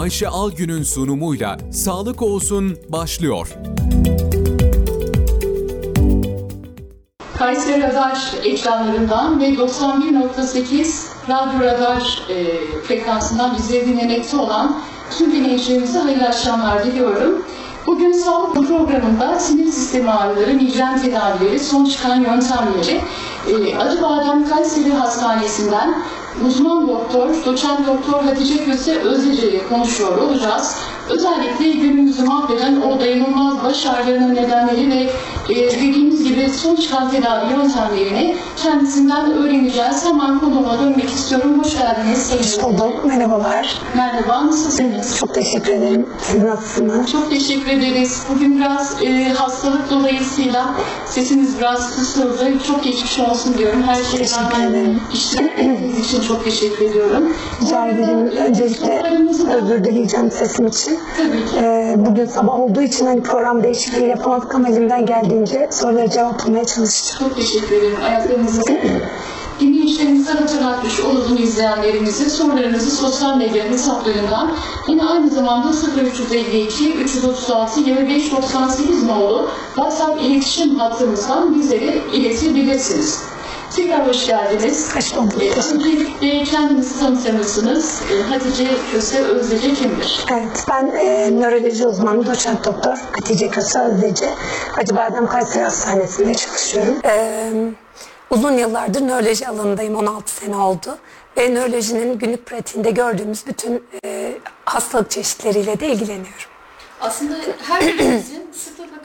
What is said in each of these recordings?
Ayşe Algün'ün sunumuyla Sağlık Olsun başlıyor. Kayseri Radar ekranlarından ve 91.8 Radyo Radar e, frekansından bizleri dinlemekte olan tüm dinleyicilerimize hayırlı akşamlar diliyorum. Bugün sağlık programında sinir sistemi ağrıları, migren tedavileri, son çıkan yöntemleri e, Acıbadem Kayseri Hastanesi'nden uzman doktor, doçent doktor Hatice Köse Özdece ile konuşuyor olacağız. Özellikle günümüzü mahveden o dayanılmaz baş ağrılarının nedenleri ve e, dediğimiz gibi son çıkan tedavi yöntemlerini kendisinden öğreneceğiz. Hemen konuma dönmek istiyorum. Hoş geldiniz. Hoş bulduk. Merhabalar. Merhaba, nasılsınız? Çok teşekkür ederim. Siz nasılsınız? Çok teşekkür ederiz. Bugün biraz e, hastalık dolayısıyla sesiniz biraz kısıldı. Çok geçmiş olsun diyorum. Her şeyden Teşekkür ederim. iştirak ettiğiniz için çok teşekkür ediyorum. Rica ederim. Öncelikle özür dileyeceğim sesim için. Ee, bugün sabah olduğu için hani program değişikliği yapamadık ama elimden geldiğince soruları cevaplamaya çalışacağım. Çok teşekkür ederim. Ayaklarınızı Dinleyicilerimize hatırlatmış olalım izleyenlerimizi. Sorularınızı sosyal medya hesaplarından yine aynı zamanda 0352 336 2598 nolu WhatsApp iletişim hattımızdan bizlere iletebilirsiniz. Tekrar hoş geldiniz. Hoş bulduk. Ee, Öncelikle kendinizi tanıtır mısınız? Ee, Hatice Köse Özdece kimdir? Evet, ben e, nöroloji uzmanı doçent doktor Hatice Köse Özdece. Acıbadem Kayseri Hastanesi'nde çalışıyorum. Ee, uzun yıllardır nöroloji alanındayım, 16 sene oldu. Ve nörolojinin günlük pratiğinde gördüğümüz bütün e, hastalık çeşitleriyle de ilgileniyorum. Aslında her birimizin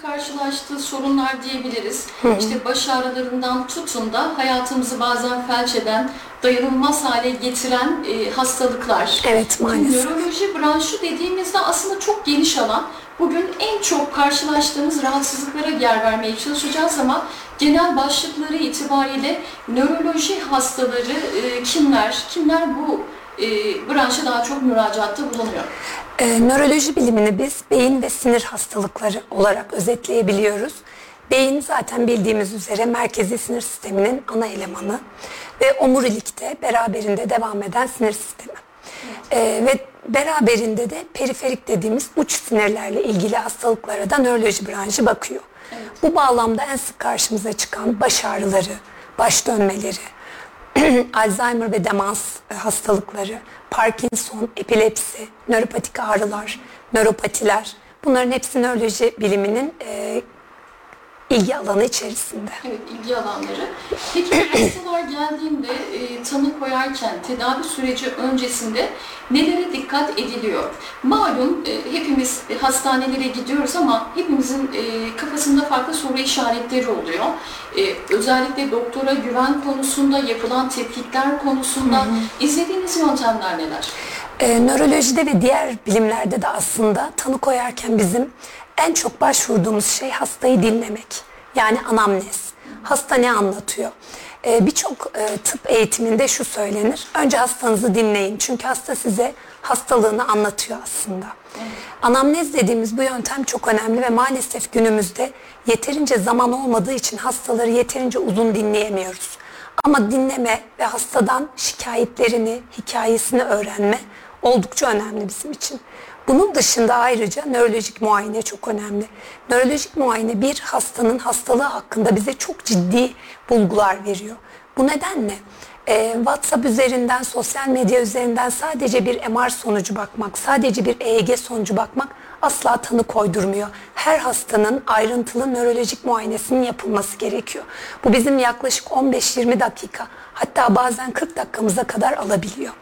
karşılaştığı sorunlar diyebiliriz. İşte baş ağrılarından tutun da hayatımızı bazen felç eden, dayanılmaz hale getiren e, hastalıklar. Evet, maalesef. Nöroloji branşı dediğimizde aslında çok geniş alan. Bugün en çok karşılaştığımız rahatsızlıklara yer vermeye çalışacağız ama genel başlıkları itibariyle nöroloji hastaları e, kimler, kimler bu e, branşa daha çok müracaatta bulunuyor? Ee, nöroloji bilimini biz beyin ve sinir hastalıkları olarak özetleyebiliyoruz. Beyin zaten bildiğimiz üzere merkezi sinir sisteminin ana elemanı ve omurilikte beraberinde devam eden sinir sistemi. Ee, ve beraberinde de periferik dediğimiz uç sinirlerle ilgili hastalıklara da nöroloji branşı bakıyor. Bu bağlamda en sık karşımıza çıkan baş ağrıları, baş dönmeleri, Alzheimer ve demans e, hastalıkları, Parkinson, epilepsi, nöropatik ağrılar, nöropatiler. Bunların hepsi nöroloji biliminin e, ilgi alanı içerisinde. Evet, ilgi alanları. Peki hastalar geldiğinde e, tanı koyarken tedavi süreci öncesinde nelere dikkat ediliyor? Malum e, hepimiz hastanelere gidiyoruz ama hepimizin e, kafasında farklı soru işaretleri oluyor. E, özellikle doktora güven konusunda, yapılan tetkikler konusunda izlediğiniz yöntemler neler? E, nörolojide ve diğer bilimlerde de aslında tanı koyarken bizim en çok başvurduğumuz şey hastayı dinlemek. Yani anamnez. Hasta ne anlatıyor? E, Birçok e, tıp eğitiminde şu söylenir. Önce hastanızı dinleyin. Çünkü hasta size hastalığını anlatıyor aslında. Anamnez dediğimiz bu yöntem çok önemli ve maalesef günümüzde yeterince zaman olmadığı için hastaları yeterince uzun dinleyemiyoruz. Ama dinleme ve hastadan şikayetlerini, hikayesini öğrenme oldukça önemli bizim için. Bunun dışında ayrıca nörolojik muayene çok önemli. Nörolojik muayene bir hastanın hastalığı hakkında bize çok ciddi bulgular veriyor. Bu nedenle e, WhatsApp üzerinden, sosyal medya üzerinden sadece bir MR sonucu bakmak, sadece bir EEG sonucu bakmak asla tanı koydurmuyor. Her hastanın ayrıntılı nörolojik muayenesinin yapılması gerekiyor. Bu bizim yaklaşık 15-20 dakika hatta bazen 40 dakikamıza kadar alabiliyor.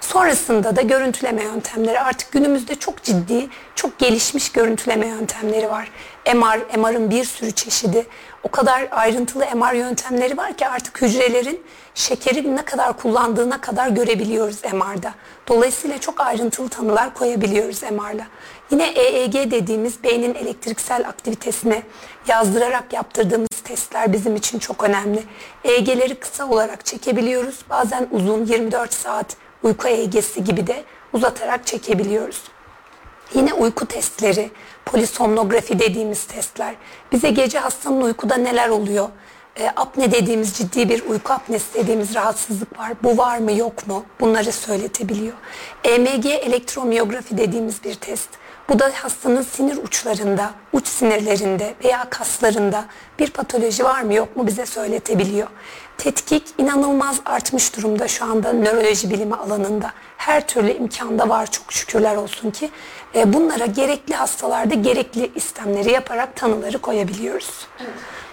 Sonrasında da görüntüleme yöntemleri artık günümüzde çok ciddi, çok gelişmiş görüntüleme yöntemleri var. MR, MR'ın bir sürü çeşidi. O kadar ayrıntılı MR yöntemleri var ki artık hücrelerin şekeri ne kadar kullandığına kadar görebiliyoruz MR'da. Dolayısıyla çok ayrıntılı tanılar koyabiliyoruz MR'la. Yine EEG dediğimiz beynin elektriksel aktivitesini yazdırarak yaptırdığımız testler bizim için çok önemli. EEG'leri kısa olarak çekebiliyoruz. Bazen uzun 24 saat uyku EEG'si gibi de uzatarak çekebiliyoruz. Yine uyku testleri, polisomnografi dediğimiz testler. Bize gece hastanın uykuda neler oluyor, e, apne dediğimiz ciddi bir uyku apnesi dediğimiz rahatsızlık var. Bu var mı yok mu? Bunları söyletebiliyor. EMG elektromiyografi dediğimiz bir test. Bu da hastanın sinir uçlarında, uç sinirlerinde veya kaslarında bir patoloji var mı yok mu bize söyletebiliyor. Tetkik inanılmaz artmış durumda şu anda nöroloji bilimi alanında. Her türlü imkanda var çok şükürler olsun ki. E, bunlara gerekli hastalarda gerekli istemleri yaparak tanıları koyabiliyoruz. Evet.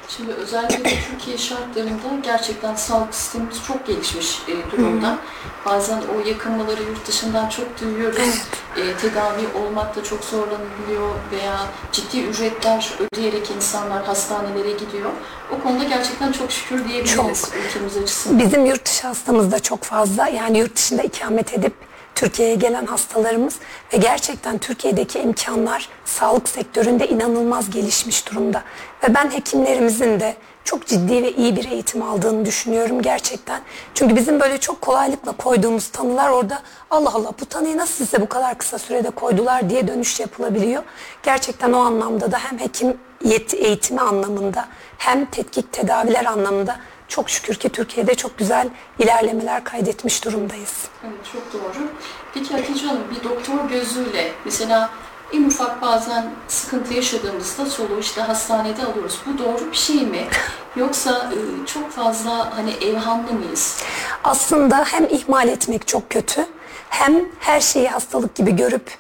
Şimdi özellikle Türkiye şartlarında gerçekten sağlık sistemimiz çok gelişmiş e, durumda. Bazen o yakınmaları yurt dışından çok duyuyoruz. E, tedavi olmakta çok zorlanılıyor veya ciddi ücretler ödeyerek insanlar hastanelere gidiyor. O konuda gerçekten çok şükür diyebiliriz Çok. ülkemiz açısından. Bizim yurt dışı hastamız da çok fazla. Yani yurt dışında ikamet edip Türkiye'ye gelen hastalarımız ve gerçekten Türkiye'deki imkanlar sağlık sektöründe inanılmaz gelişmiş durumda. Ve ben hekimlerimizin de çok ciddi ve iyi bir eğitim aldığını düşünüyorum gerçekten. Çünkü bizim böyle çok kolaylıkla koyduğumuz tanılar orada Allah Allah bu tanıyı nasıl size bu kadar kısa sürede koydular diye dönüş yapılabiliyor. Gerçekten o anlamda da hem hekim yeti eğitimi anlamında hem tetkik tedaviler anlamında çok şükür ki Türkiye'de çok güzel ilerlemeler kaydetmiş durumdayız. Evet çok doğru. Peki Hatice Hanım bir doktor gözüyle mesela en ufak bazen sıkıntı yaşadığımızda soluğu işte hastanede alıyoruz. Bu doğru bir şey mi? Yoksa e, çok fazla hani evhamlı mıyız? Aslında hem ihmal etmek çok kötü hem her şeyi hastalık gibi görüp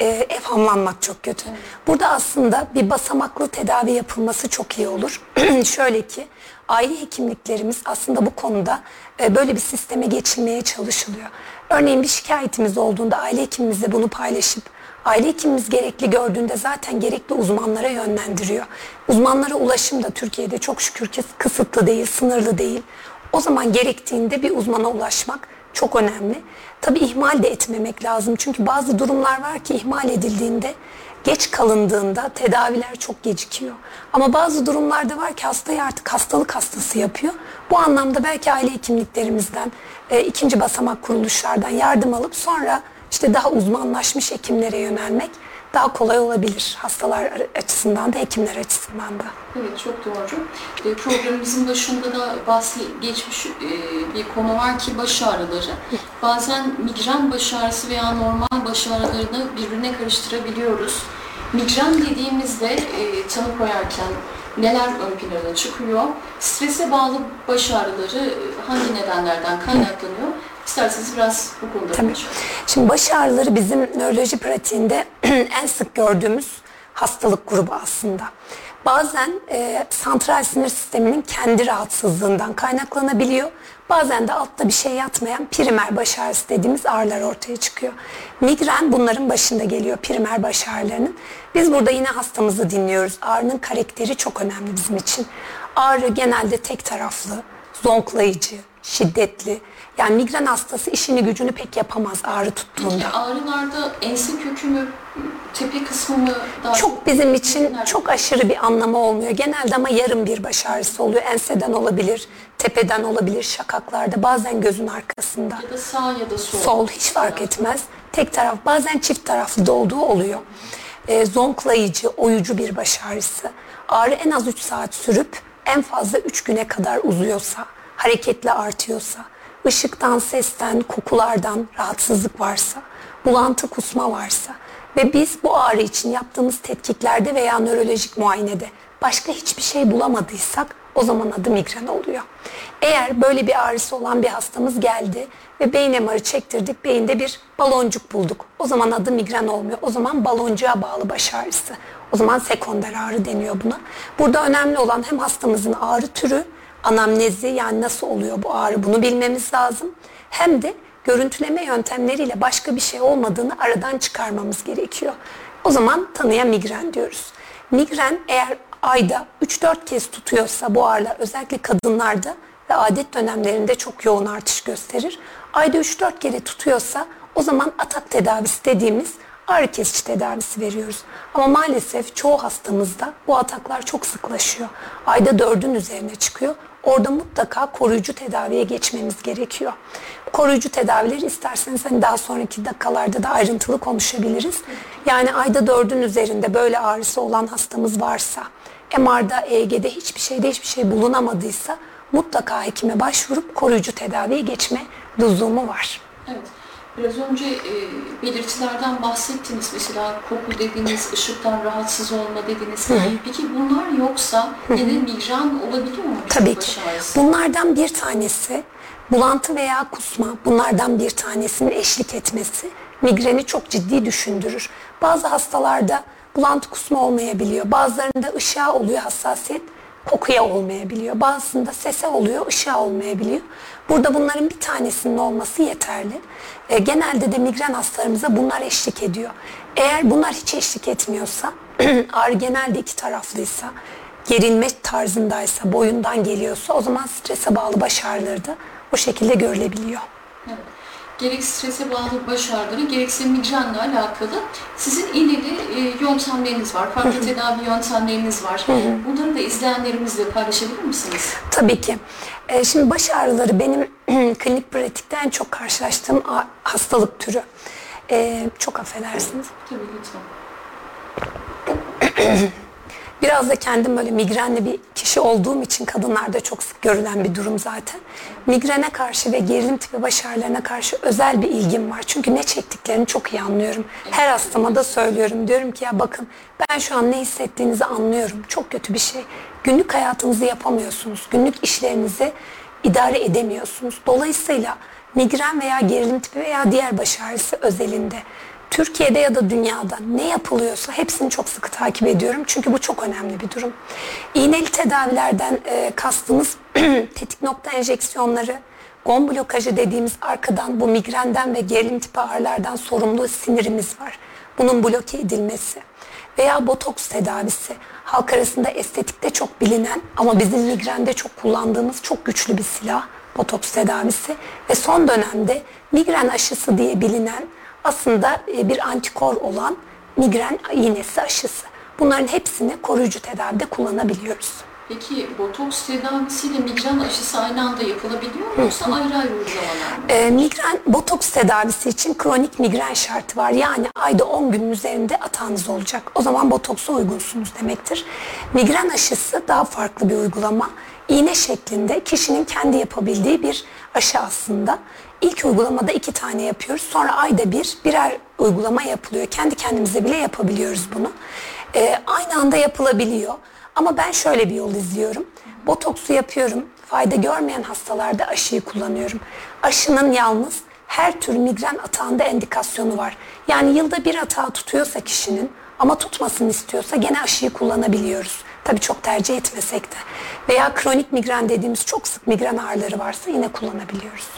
e, evhamlanmak çok kötü. Burada aslında bir basamaklı tedavi yapılması çok iyi olur. Şöyle ki aile hekimliklerimiz aslında bu konuda e, böyle bir sisteme geçilmeye çalışılıyor. Örneğin bir şikayetimiz olduğunda aile hekimimizle bunu paylaşıp aile hekimimiz gerekli gördüğünde zaten gerekli uzmanlara yönlendiriyor. Uzmanlara ulaşım da Türkiye'de çok şükür ki kısıtlı değil, sınırlı değil. O zaman gerektiğinde bir uzmana ulaşmak çok önemli. Tabii ihmal de etmemek lazım. Çünkü bazı durumlar var ki ihmal edildiğinde geç kalındığında tedaviler çok gecikiyor. Ama bazı durumlarda var ki hastayı artık hastalık hastası yapıyor. Bu anlamda belki aile hekimliklerimizden, e, ikinci basamak kuruluşlardan yardım alıp sonra işte daha uzmanlaşmış hekimlere yönelmek daha kolay olabilir hastalar açısından da hekimler açısından da. Evet çok doğru. E, Programımızın başında da bahsi geçmiş e, bir konu var ki baş ağrıları. Bazen migren baş ağrısı veya normal baş ağrılarını birbirine karıştırabiliyoruz. Migren dediğimizde e, tanı koyarken neler ön plana çıkıyor? Strese bağlı baş ağrıları hangi nedenlerden kaynaklanıyor? İsterseniz biraz bu konuda Tabii. konuşalım. Şimdi baş ağrıları bizim nöroloji pratiğinde en sık gördüğümüz hastalık grubu aslında. Bazen e, santral sinir sisteminin kendi rahatsızlığından kaynaklanabiliyor. Bazen de altta bir şey yatmayan primer baş ağrısı dediğimiz ağrılar ortaya çıkıyor. Migren bunların başında geliyor primer baş ağrılarının. Biz burada yine hastamızı dinliyoruz. Ağrının karakteri çok önemli bizim için. Ağrı genelde tek taraflı, zonklayıcı, şiddetli. Yani migren hastası işini gücünü pek yapamaz ağrı tuttuğunda. Peki ağrılarda ense kökü mü, tepe kısmı mı daha Çok bizim için çok aşırı bir anlamı olmuyor. Genelde ama yarım bir baş ağrısı oluyor. Enseden olabilir, tepeden olabilir, şakaklarda, bazen gözün arkasında. ya da sağ ya da sol. Sol hiç fark etmez. Tek taraf bazen çift taraflı da olduğu oluyor. Ee, zonklayıcı, oyucu bir baş ağrısı. Ağrı en az 3 saat sürüp en fazla 3 güne kadar uzuyorsa, hareketle artıyorsa, ışıktan, sesten, kokulardan rahatsızlık varsa, bulantı kusma varsa ve biz bu ağrı için yaptığımız tetkiklerde veya nörolojik muayenede başka hiçbir şey bulamadıysak o zaman adı migren oluyor. Eğer böyle bir ağrısı olan bir hastamız geldi ve beyin MR'ı çektirdik, beyinde bir baloncuk bulduk. O zaman adı migren olmuyor. O zaman baloncuğa bağlı baş ağrısı. O zaman sekonder ağrı deniyor buna. Burada önemli olan hem hastamızın ağrı türü, anamnezi yani nasıl oluyor bu ağrı bunu bilmemiz lazım. Hem de görüntüleme yöntemleriyle başka bir şey olmadığını aradan çıkarmamız gerekiyor. O zaman tanıya migren diyoruz. Migren eğer ayda 3-4 kez tutuyorsa bu ağrılar özellikle kadınlarda ve adet dönemlerinde çok yoğun artış gösterir. Ayda 3-4 kere tutuyorsa o zaman atak tedavisi dediğimiz ağrı kesici tedavisi veriyoruz. Ama maalesef çoğu hastamızda bu ataklar çok sıklaşıyor. Ayda 4'ün üzerine çıkıyor. Orada mutlaka koruyucu tedaviye geçmemiz gerekiyor. Koruyucu tedavileri isterseniz hani daha sonraki dakikalarda da ayrıntılı konuşabiliriz. Yani ayda dördün üzerinde böyle ağrısı olan hastamız varsa MR'da, EEG'de hiçbir şeyde hiçbir şey bulunamadıysa mutlaka hekime başvurup koruyucu tedaviye geçme lüzumu var. Evet. Biraz önce e, belirtilerden bahsettiniz. Mesela koku dediniz, ışıktan rahatsız olma dediniz. Peki bunlar yoksa yine migren olabiliyor mu? Tabii ki. ağrısı? Bunlardan bir tanesi bulantı veya kusma. Bunlardan bir tanesinin eşlik etmesi migreni çok ciddi düşündürür. Bazı hastalarda bulantı kusma olmayabiliyor. Bazılarında ışığa oluyor hassasiyet, kokuya olmayabiliyor. Bazısında sese oluyor, ışığa olmayabiliyor. Burada bunların bir tanesinin olması yeterli. E, genelde de migren hastalarımıza bunlar eşlik ediyor. Eğer bunlar hiç eşlik etmiyorsa, ağrı genelde iki taraflıysa, gerilme tarzındaysa, boyundan geliyorsa o zaman strese bağlı baş ağrıları da o şekilde görülebiliyor. Evet. Gerek strese bağlı baş ağrıları, gerekse migrenle alakalı sizin ileri e, yöntemleriniz var, farklı tedavi yöntemleriniz var. Bunları da izleyenlerimizle paylaşabilir misiniz? Tabii ki. Ee, şimdi baş ağrıları benim klinik pratikte en çok karşılaştığım hastalık türü. Ee, çok affedersiniz. Tabii lütfen. Biraz da kendim böyle migrenli bir kişi olduğum için kadınlarda çok sık görülen bir durum zaten. Migrene karşı ve gerilim tipi baş ağrılarına karşı özel bir ilgim var. Çünkü ne çektiklerini çok iyi anlıyorum. Her hastama da söylüyorum. Diyorum ki ya bakın ben şu an ne hissettiğinizi anlıyorum. Çok kötü bir şey. Günlük hayatınızı yapamıyorsunuz. Günlük işlerinizi idare edemiyorsunuz. Dolayısıyla migren veya gerilim tipi veya diğer baş ağrısı özelinde Türkiye'de ya da dünyada ne yapılıyorsa hepsini çok sıkı takip ediyorum. Çünkü bu çok önemli bir durum. İğneli tedavilerden e, kastımız tetik nokta enjeksiyonları, gon blokajı dediğimiz arkadan bu migrenden ve gerilim tipi ağrılardan sorumlu sinirimiz var. Bunun bloke edilmesi veya botoks tedavisi halk arasında estetikte çok bilinen ama bizim migrende çok kullandığımız çok güçlü bir silah botoks tedavisi ve son dönemde migren aşısı diye bilinen aslında e, bir antikor olan migren iğnesi aşısı. Bunların hepsini koruyucu tedavide kullanabiliyoruz. Peki botoks tedavisiyle migren aşısı aynı anda yapılabiliyor mu yoksa ayrı ayrı uygulamalar mı? E, migren botoks tedavisi için kronik migren şartı var. Yani ayda 10 günün üzerinde atağınız olacak. O zaman botoksa uygunsunuz demektir. Migren aşısı daha farklı bir uygulama. İğne şeklinde kişinin kendi yapabildiği bir aşı aslında. İlk uygulamada iki tane yapıyoruz. Sonra ayda bir birer uygulama yapılıyor. Kendi kendimize bile yapabiliyoruz bunu. E, aynı anda yapılabiliyor. Ama ben şöyle bir yol izliyorum. Botoksu yapıyorum. Fayda görmeyen hastalarda aşıyı kullanıyorum. Aşının yalnız her tür migren atağında endikasyonu var. Yani yılda bir atağı tutuyorsa kişinin ama tutmasını istiyorsa gene aşıyı kullanabiliyoruz. Tabii çok tercih etmesek de. Veya kronik migren dediğimiz çok sık migren ağrıları varsa yine kullanabiliyoruz.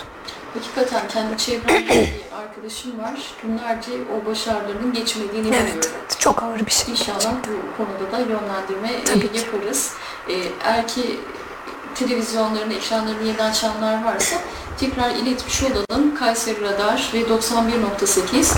Hakikaten kendi çevremde bir arkadaşım var. Günlerce o baş ağrılarının geçmediğini Evet, biliyorum. evet çok ağır bir şey. İnşallah gerçekten. bu konuda da yönlendirme e, Tabii ki. yaparız. E, eğer ki televizyonlarını, ekranlarını yeni açanlar varsa tekrar iletmiş olalım. Kayseri Radar ve 91.8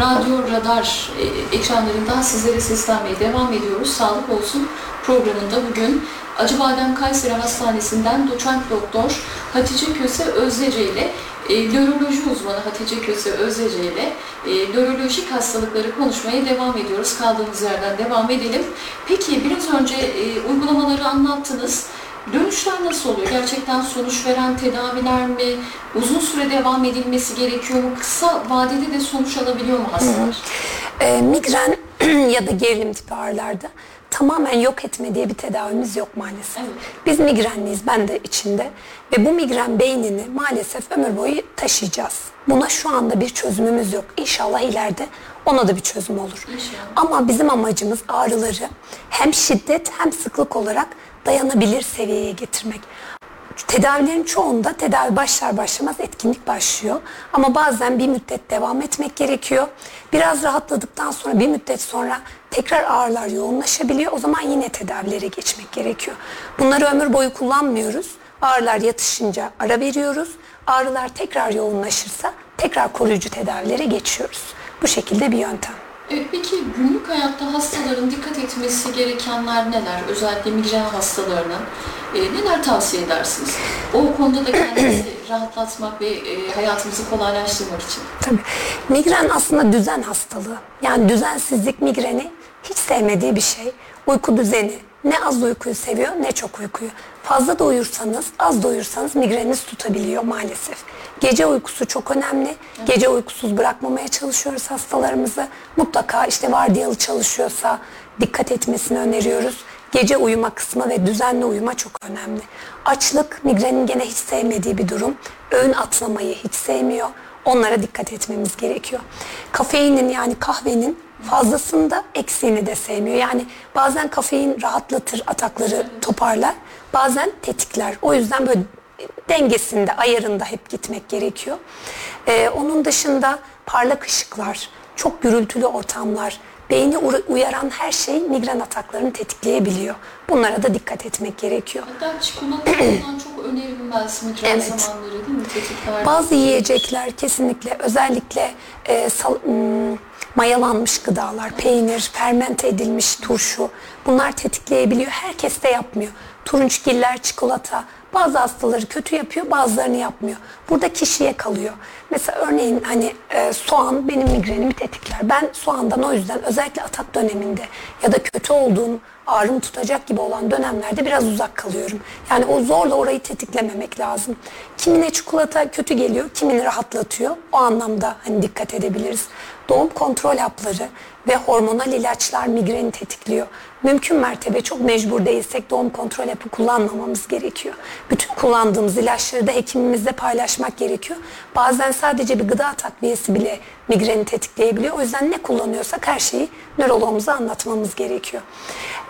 Radyo Radar e, ekranlarından sizlere seslenmeye devam ediyoruz. Sağlık olsun programında bugün Acıbadem Kayseri Hastanesi'nden doçent doktor Hatice Köse Özdece ile e, nöroloji uzmanı Hatice Köse Özdece ile e, nörolojik hastalıkları konuşmaya devam ediyoruz. Kaldığımız yerden devam edelim. Peki biraz önce e, uygulamaları anlattınız. Dönüşler nasıl oluyor? Gerçekten sonuç veren tedaviler mi? Uzun süre devam edilmesi gerekiyor mu? Kısa vadede de sonuç alabiliyor mu hastalar? E, migren ya da gerilim tipi ağrılarda tamamen yok etme diye bir tedavimiz yok maalesef. Biz migrenliyiz, ben de içinde. Ve bu migren beynini maalesef ömür boyu taşıyacağız. Buna şu anda bir çözümümüz yok. İnşallah ileride ona da bir çözüm olur. İnşallah. Ama bizim amacımız ağrıları hem şiddet hem sıklık olarak dayanabilir seviyeye getirmek. Tedavilerin çoğunda tedavi başlar başlamaz etkinlik başlıyor. Ama bazen bir müddet devam etmek gerekiyor. Biraz rahatladıktan sonra bir müddet sonra tekrar ağrılar yoğunlaşabiliyor. O zaman yine tedavilere geçmek gerekiyor. Bunları ömür boyu kullanmıyoruz. Ağrılar yatışınca ara veriyoruz. Ağrılar tekrar yoğunlaşırsa tekrar koruyucu tedavilere geçiyoruz. Bu şekilde bir yöntem. Evet, peki günlük hayatta hastaların dikkat etmesi gerekenler neler? Özellikle migren hastalarının e, neler tavsiye edersiniz? O konuda da kendimizi rahatlatmak ve e, hayatımızı kolaylaştırmak için. Tabii. Migren aslında düzen hastalığı. Yani düzensizlik migreni hiç sevmediği bir şey. Uyku düzeni, ne az uykuyu seviyor ne çok uykuyu. Fazla da uyursanız, az da uyursanız migreniniz tutabiliyor maalesef. Gece uykusu çok önemli. Gece uykusuz bırakmamaya çalışıyoruz hastalarımızı. Mutlaka işte vardiyalı çalışıyorsa dikkat etmesini öneriyoruz. Gece uyuma kısmı ve düzenli uyuma çok önemli. Açlık migrenin gene hiç sevmediği bir durum. Öğün atlamayı hiç sevmiyor. Onlara dikkat etmemiz gerekiyor. Kafeinin yani kahvenin fazlasında eksiğini de sevmiyor. Yani bazen kafein rahatlatır, atakları toparlar. Bazen tetikler. O yüzden böyle dengesinde, ayarında hep gitmek gerekiyor. Ee, onun dışında parlak ışıklar, çok gürültülü ortamlar, beyni uyaran her şey migren ataklarını tetikleyebiliyor. Bunlara da dikkat etmek gerekiyor. Hatta çikolata çok önerilmez migren Evet. zamanları değil mi? Tetikler. Bazı yiyecekler kesinlikle özellikle e, sal- m, mayalanmış gıdalar, peynir, fermente edilmiş turşu bunlar tetikleyebiliyor. Herkes de yapmıyor. Turunçgiller, çikolata bazı hastaları kötü yapıyor bazılarını yapmıyor. Burada kişiye kalıyor. Mesela örneğin hani e, soğan benim migrenimi tetikler. Ben soğandan o yüzden özellikle atak döneminde ya da kötü olduğum ağrım tutacak gibi olan dönemlerde biraz uzak kalıyorum. Yani o zorla orayı tetiklememek lazım. Kimine çikolata kötü geliyor, kimini rahatlatıyor. O anlamda hani dikkat edebiliriz. Doğum kontrol hapları ve hormonal ilaçlar migreni tetikliyor. Mümkün mertebe çok mecbur değilsek doğum kontrol hapı kullanmamamız gerekiyor. Bütün kullandığımız ilaçları da hekimimizle paylaşmak gerekiyor. Bazen sadece bir gıda takviyesi bile migreni tetikleyebiliyor. O yüzden ne kullanıyorsak her şeyi nöroloğumuza anlatmamız gerekiyor.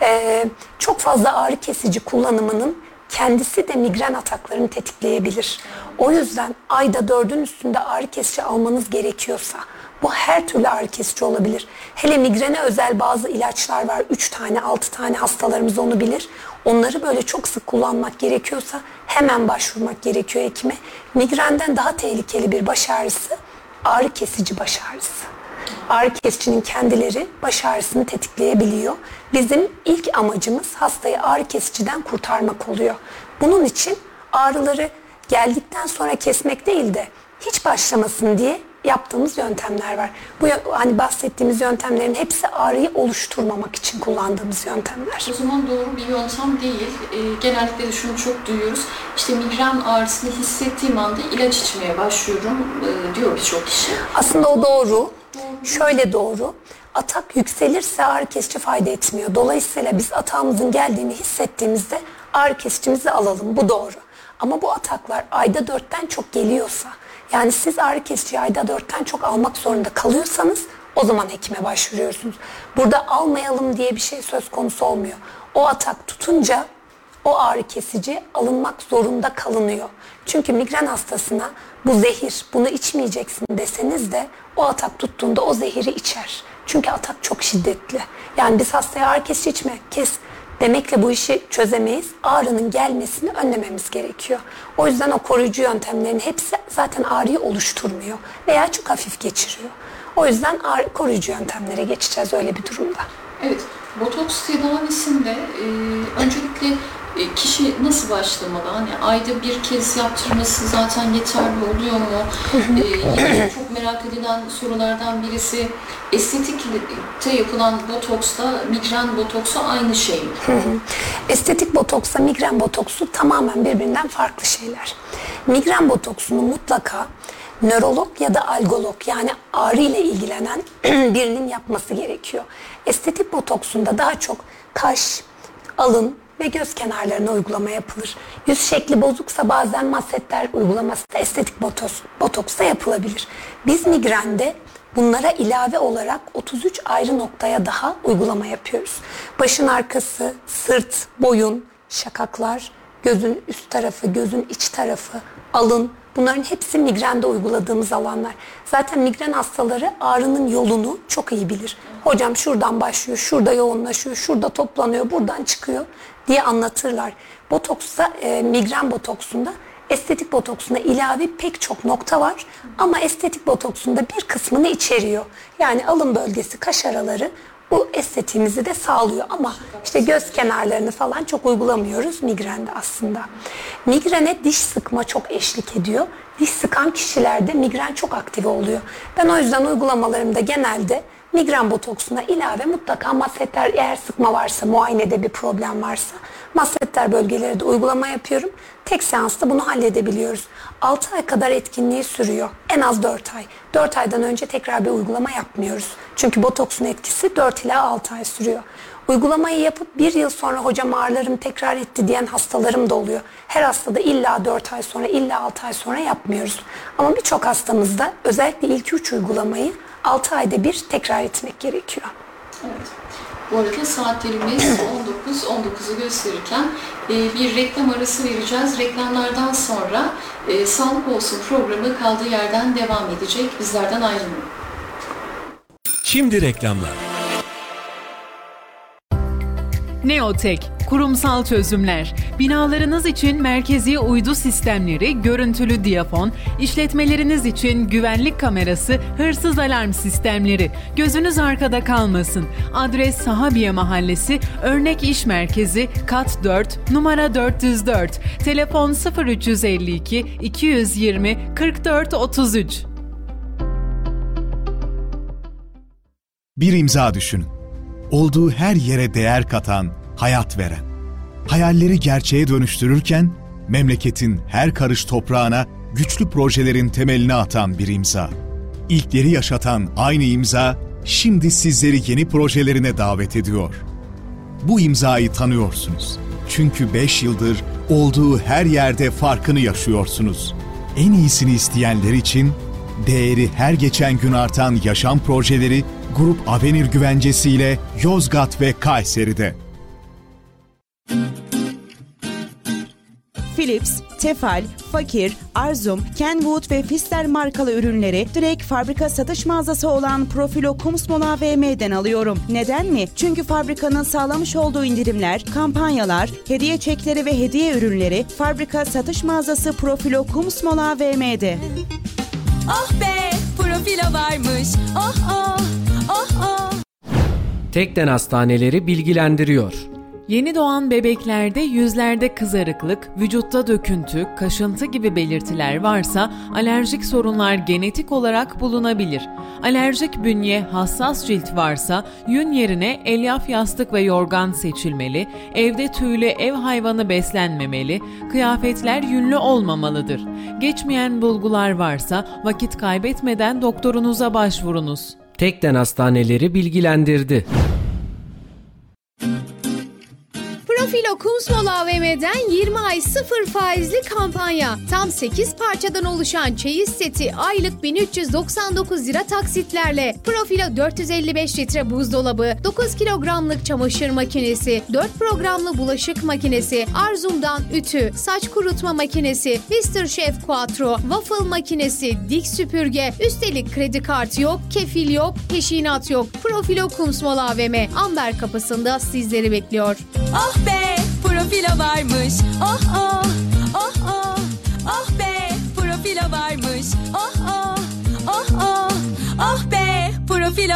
Ee, çok fazla ağrı kesici kullanımının kendisi de migren ataklarını tetikleyebilir. O yüzden ayda dördün üstünde ağrı kesici almanız gerekiyorsa bu her türlü ağrı kesici olabilir. Hele migrene özel bazı ilaçlar var. 3 tane 6 tane hastalarımız onu bilir. Onları böyle çok sık kullanmak gerekiyorsa hemen başvurmak gerekiyor hekime. Migrenden daha tehlikeli bir baş ağrısı ağrı kesici baş ağrısı. Ağrı kesicinin kendileri baş ağrısını tetikleyebiliyor. Bizim ilk amacımız hastayı ağrı kesiciden kurtarmak oluyor. Bunun için ağrıları geldikten sonra kesmek değil de hiç başlamasın diye yaptığımız yöntemler var. Bu hani bahsettiğimiz yöntemlerin hepsi ağrıyı oluşturmamak için kullandığımız yöntemler. O zaman doğru bir yöntem değil. Ee, genellikle de şunu çok duyuyoruz. İşte migren ağrısını hissettiğim anda ilaç içmeye başlıyorum e, diyor birçok kişi. Aslında o doğru. Şöyle doğru. Atak yükselirse ağrı kesici fayda etmiyor. Dolayısıyla biz atağımızın geldiğini hissettiğimizde ağrı kesicimizi alalım. Bu doğru. Ama bu ataklar ayda dörtten çok geliyorsa, yani siz ağrı kesiciyi ayda dörtten çok almak zorunda kalıyorsanız o zaman hekime başvuruyorsunuz. Burada almayalım diye bir şey söz konusu olmuyor. O atak tutunca o ağrı kesici alınmak zorunda kalınıyor. Çünkü migren hastasına bu zehir, bunu içmeyeceksin deseniz de o atak tuttuğunda o zehiri içer. Çünkü atak çok şiddetli. Yani biz hastaya ağrı kesici içme, kes demekle bu işi çözemeyiz. Ağrının gelmesini önlememiz gerekiyor. O yüzden o koruyucu yöntemlerin hepsi zaten ağrıyı oluşturmuyor veya çok hafif geçiriyor. O yüzden ağrı, koruyucu yöntemlere geçeceğiz öyle bir durumda. Evet, botoks tedavisinde e, öncelikle e, kişi nasıl başlamalı? Hani ayda bir kez yaptırması zaten yeterli oluyor mu? E, yine çok merak edilen sorulardan birisi estetikte yapılan botoksla migren botoksu aynı şey mi? Estetik botoksla migren botoksu tamamen birbirinden farklı şeyler. Migren botoksunu mutlaka nörolog ya da algolog yani ağrı ile ilgilenen birinin yapması gerekiyor. Estetik botoksunda daha çok kaş, alın ve göz kenarlarına uygulama yapılır. Yüz şekli bozuksa bazen masetler uygulaması da estetik botoks, botoksta yapılabilir. Biz migrende Bunlara ilave olarak 33 ayrı noktaya daha uygulama yapıyoruz. Başın arkası, sırt, boyun, şakaklar, gözün üst tarafı, gözün iç tarafı, alın. Bunların hepsi migrende uyguladığımız alanlar. Zaten migren hastaları ağrının yolunu çok iyi bilir. Hocam şuradan başlıyor, şurada yoğunlaşıyor, şurada toplanıyor, buradan çıkıyor diye anlatırlar. Botoksta, e, migren botoksunda estetik botoksuna ilave pek çok nokta var ama estetik botoksunda bir kısmını içeriyor. Yani alın bölgesi, kaş araları bu estetiğimizi de sağlıyor ama işte göz kenarlarını falan çok uygulamıyoruz migrende aslında. Migrene diş sıkma çok eşlik ediyor. Diş sıkan kişilerde migren çok aktive oluyor. Ben o yüzden uygulamalarımda genelde Migren botoksuna ilave mutlaka massetler eğer sıkma varsa, muayenede bir problem varsa massetler bölgeleri de uygulama yapıyorum. Tek seansta bunu halledebiliyoruz. 6 ay kadar etkinliği sürüyor. En az 4 ay. 4 aydan önce tekrar bir uygulama yapmıyoruz. Çünkü botoksun etkisi 4 ila 6 ay sürüyor. Uygulamayı yapıp bir yıl sonra hocam ağrılarım tekrar etti diyen hastalarım da oluyor. Her hastada illa 4 ay sonra illa 6 ay sonra yapmıyoruz. Ama birçok hastamızda özellikle ilk 3 uygulamayı 6 ayda bir tekrar etmek gerekiyor. Evet. Bu arada saatlerimiz 19, 19'u gösterirken e, bir reklam arası vereceğiz. Reklamlardan sonra e, Sağlık Olsun programı kaldığı yerden devam edecek. Bizlerden ayrılmayın. Şimdi reklamlar. Neotek, kurumsal çözümler. Binalarınız için merkezi uydu sistemleri, görüntülü diyafon, işletmeleriniz için güvenlik kamerası, hırsız alarm sistemleri. Gözünüz arkada kalmasın. Adres Sahabiye Mahallesi, Örnek İş Merkezi, kat 4, numara 404. Telefon 0352 220 44 33. Bir imza düşünün. Olduğu her yere değer katan, hayat veren. Hayalleri gerçeğe dönüştürürken memleketin her karış toprağına güçlü projelerin temelini atan bir imza. İlkleri yaşatan aynı imza şimdi sizleri yeni projelerine davet ediyor. Bu imzayı tanıyorsunuz. Çünkü 5 yıldır olduğu her yerde farkını yaşıyorsunuz. En iyisini isteyenler için değeri her geçen gün artan yaşam projeleri Grup Avenir güvencesiyle Yozgat ve Kayseri'de. Philips, Tefal, Fakir, Arzum, Kenwood ve Fister markalı ürünleri direkt fabrika satış mağazası olan Profilo Kumsmol AVM'den alıyorum. Neden mi? Çünkü fabrikanın sağlamış olduğu indirimler, kampanyalar, hediye çekleri ve hediye ürünleri fabrika satış mağazası Profilo Kumsmol AVM'de. Oh be, profilo varmış. Oh oh, oh oh. Tekden Hastaneleri bilgilendiriyor. Yeni doğan bebeklerde yüzlerde kızarıklık, vücutta döküntü, kaşıntı gibi belirtiler varsa alerjik sorunlar genetik olarak bulunabilir. Alerjik bünye, hassas cilt varsa yün yerine elyaf yastık ve yorgan seçilmeli, evde tüylü ev hayvanı beslenmemeli, kıyafetler yünlü olmamalıdır. Geçmeyen bulgular varsa vakit kaybetmeden doktorunuza başvurunuz. Tekden Hastaneleri bilgilendirdi. Kumsmol AVM'den 20 ay 0 faizli kampanya. Tam 8 parçadan oluşan çeyiz seti aylık 1399 lira taksitlerle. Profilo 455 litre buzdolabı, 9 kilogramlık çamaşır makinesi, 4 programlı bulaşık makinesi, Arzum'dan ütü, saç kurutma makinesi, Mr. Chef Quattro, waffle makinesi, dik süpürge, üstelik kredi kartı yok, kefil yok, peşinat yok. Profilo Kumsmol AVM Amber kapısında sizleri bekliyor. Oh be, profilo varmış. Oh oh,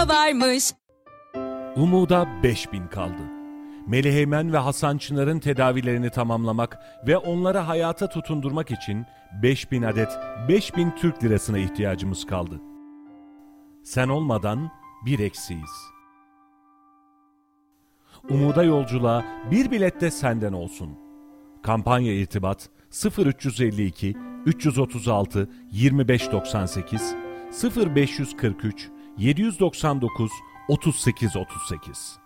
varmış. Umuda 5000 kaldı. Meliheymen ve Hasan Çınar'ın tedavilerini tamamlamak ve onları hayata tutundurmak için 5000 adet 5000 Türk lirasına ihtiyacımız kaldı. Sen olmadan bir eksiyiz. Umuda yolculuğa bir bilet de senden olsun. Kampanya irtibat 0352 336 2598 0543 799 3838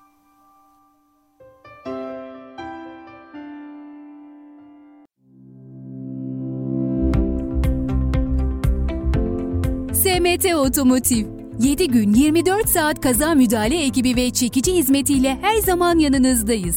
SMT Otomotiv 7 gün 24 saat kaza müdahale ekibi ve çekici hizmetiyle her zaman yanınızdayız.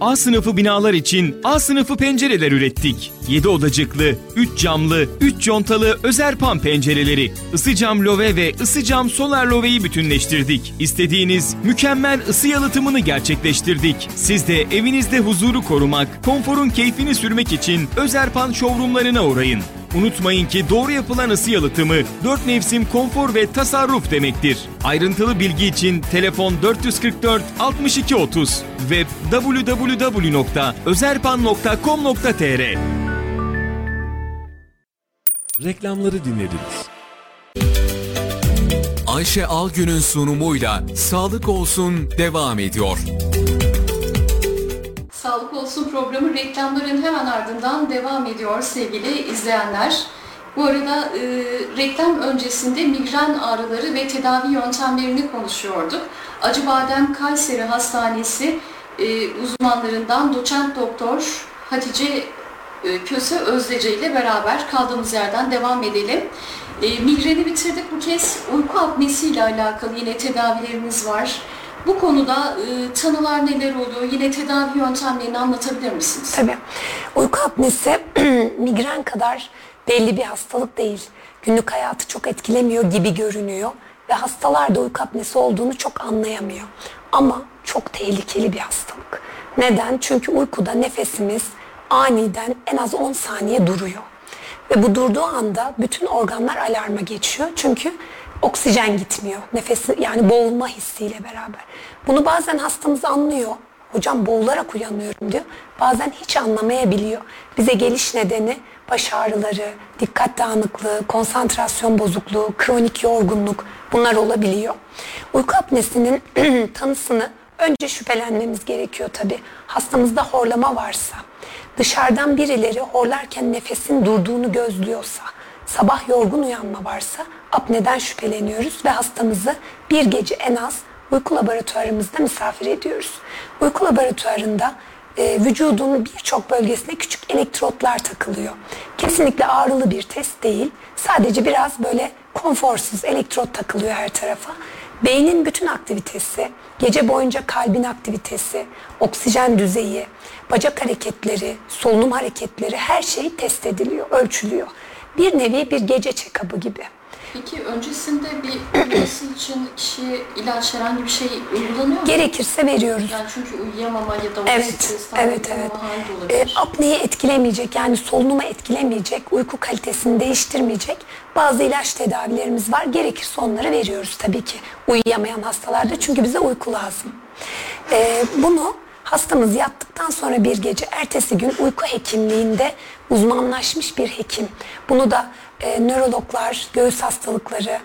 A sınıfı binalar için A sınıfı pencereler ürettik. 7 odacıklı, 3 camlı, 3 contalı Özerpan pencereleri, ısı cam love ve ısı cam solar loveyi bütünleştirdik. İstediğiniz mükemmel ısı yalıtımını gerçekleştirdik. Siz de evinizde huzuru korumak, konforun keyfini sürmek için Özerpan showroomlarına uğrayın. Unutmayın ki doğru yapılan ısı yalıtımı 4 mevsim konfor ve tasarruf demektir. Ayrıntılı bilgi için telefon 444 62 30 web www.özerpan.com.tr Reklamları dinlediniz. Ayşe Algün'ün sunumuyla Sağlık Olsun devam ediyor. Sağlık Olsun programı reklamların hemen ardından devam ediyor sevgili izleyenler. Bu arada e, reklam öncesinde migren ağrıları ve tedavi yöntemlerini konuşuyorduk. Acıbadem Kayseri Hastanesi e, uzmanlarından doçent doktor Hatice e, Köse Özdece ile beraber kaldığımız yerden devam edelim. E, migreni bitirdik bu kez. Uyku apnesi ile alakalı yine tedavilerimiz var. Bu konuda e, tanılar neler oluyor? Yine tedavi yöntemlerini anlatabilir misiniz? Tabii. Uyku apnesi migren kadar belli bir hastalık değil. Günlük hayatı çok etkilemiyor gibi görünüyor ve hastalar da uyku apnesi olduğunu çok anlayamıyor. Ama çok tehlikeli bir hastalık. Neden? Çünkü uykuda nefesimiz aniden en az 10 saniye duruyor. Ve bu durduğu anda bütün organlar alarma geçiyor. Çünkü oksijen gitmiyor. Nefesi yani boğulma hissiyle beraber. Bunu bazen hastamız anlıyor. Hocam boğularak uyanıyorum diyor. Bazen hiç anlamayabiliyor. Bize geliş nedeni baş ağrıları, dikkat dağınıklığı, konsantrasyon bozukluğu, kronik yorgunluk bunlar olabiliyor. Uyku apnesinin tanısını önce şüphelenmemiz gerekiyor tabii. Hastamızda horlama varsa, dışarıdan birileri horlarken nefesin durduğunu gözlüyorsa, sabah yorgun uyanma varsa apneden şüpheleniyoruz ve hastamızı bir gece en az uyku laboratuvarımızda misafir ediyoruz. Uyku laboratuvarında e, vücudun birçok bölgesine küçük elektrotlar takılıyor. Kesinlikle ağrılı bir test değil. Sadece biraz böyle konforsuz elektrot takılıyor her tarafa. Beynin bütün aktivitesi, gece boyunca kalbin aktivitesi, oksijen düzeyi, bacak hareketleri, solunum hareketleri her şey test ediliyor, ölçülüyor. Bir nevi bir gece check-up'ı gibi. Peki öncesinde bir uyuması için kişiye ilaç herhangi bir şey uygulanıyor mu? Gerekirse veriyoruz. Yani çünkü uyuyamama ya da Evet, evet, evet. E, apneyi etkilemeyecek yani solunumu etkilemeyecek, uyku kalitesini değiştirmeyecek bazı ilaç tedavilerimiz var. Gerekirse onları veriyoruz tabii ki uyuyamayan hastalarda çünkü bize uyku lazım. E, bunu hastamız yattıktan sonra bir gece ertesi gün uyku hekimliğinde uzmanlaşmış bir hekim. Bunu da e, nörologlar, göğüs hastalıkları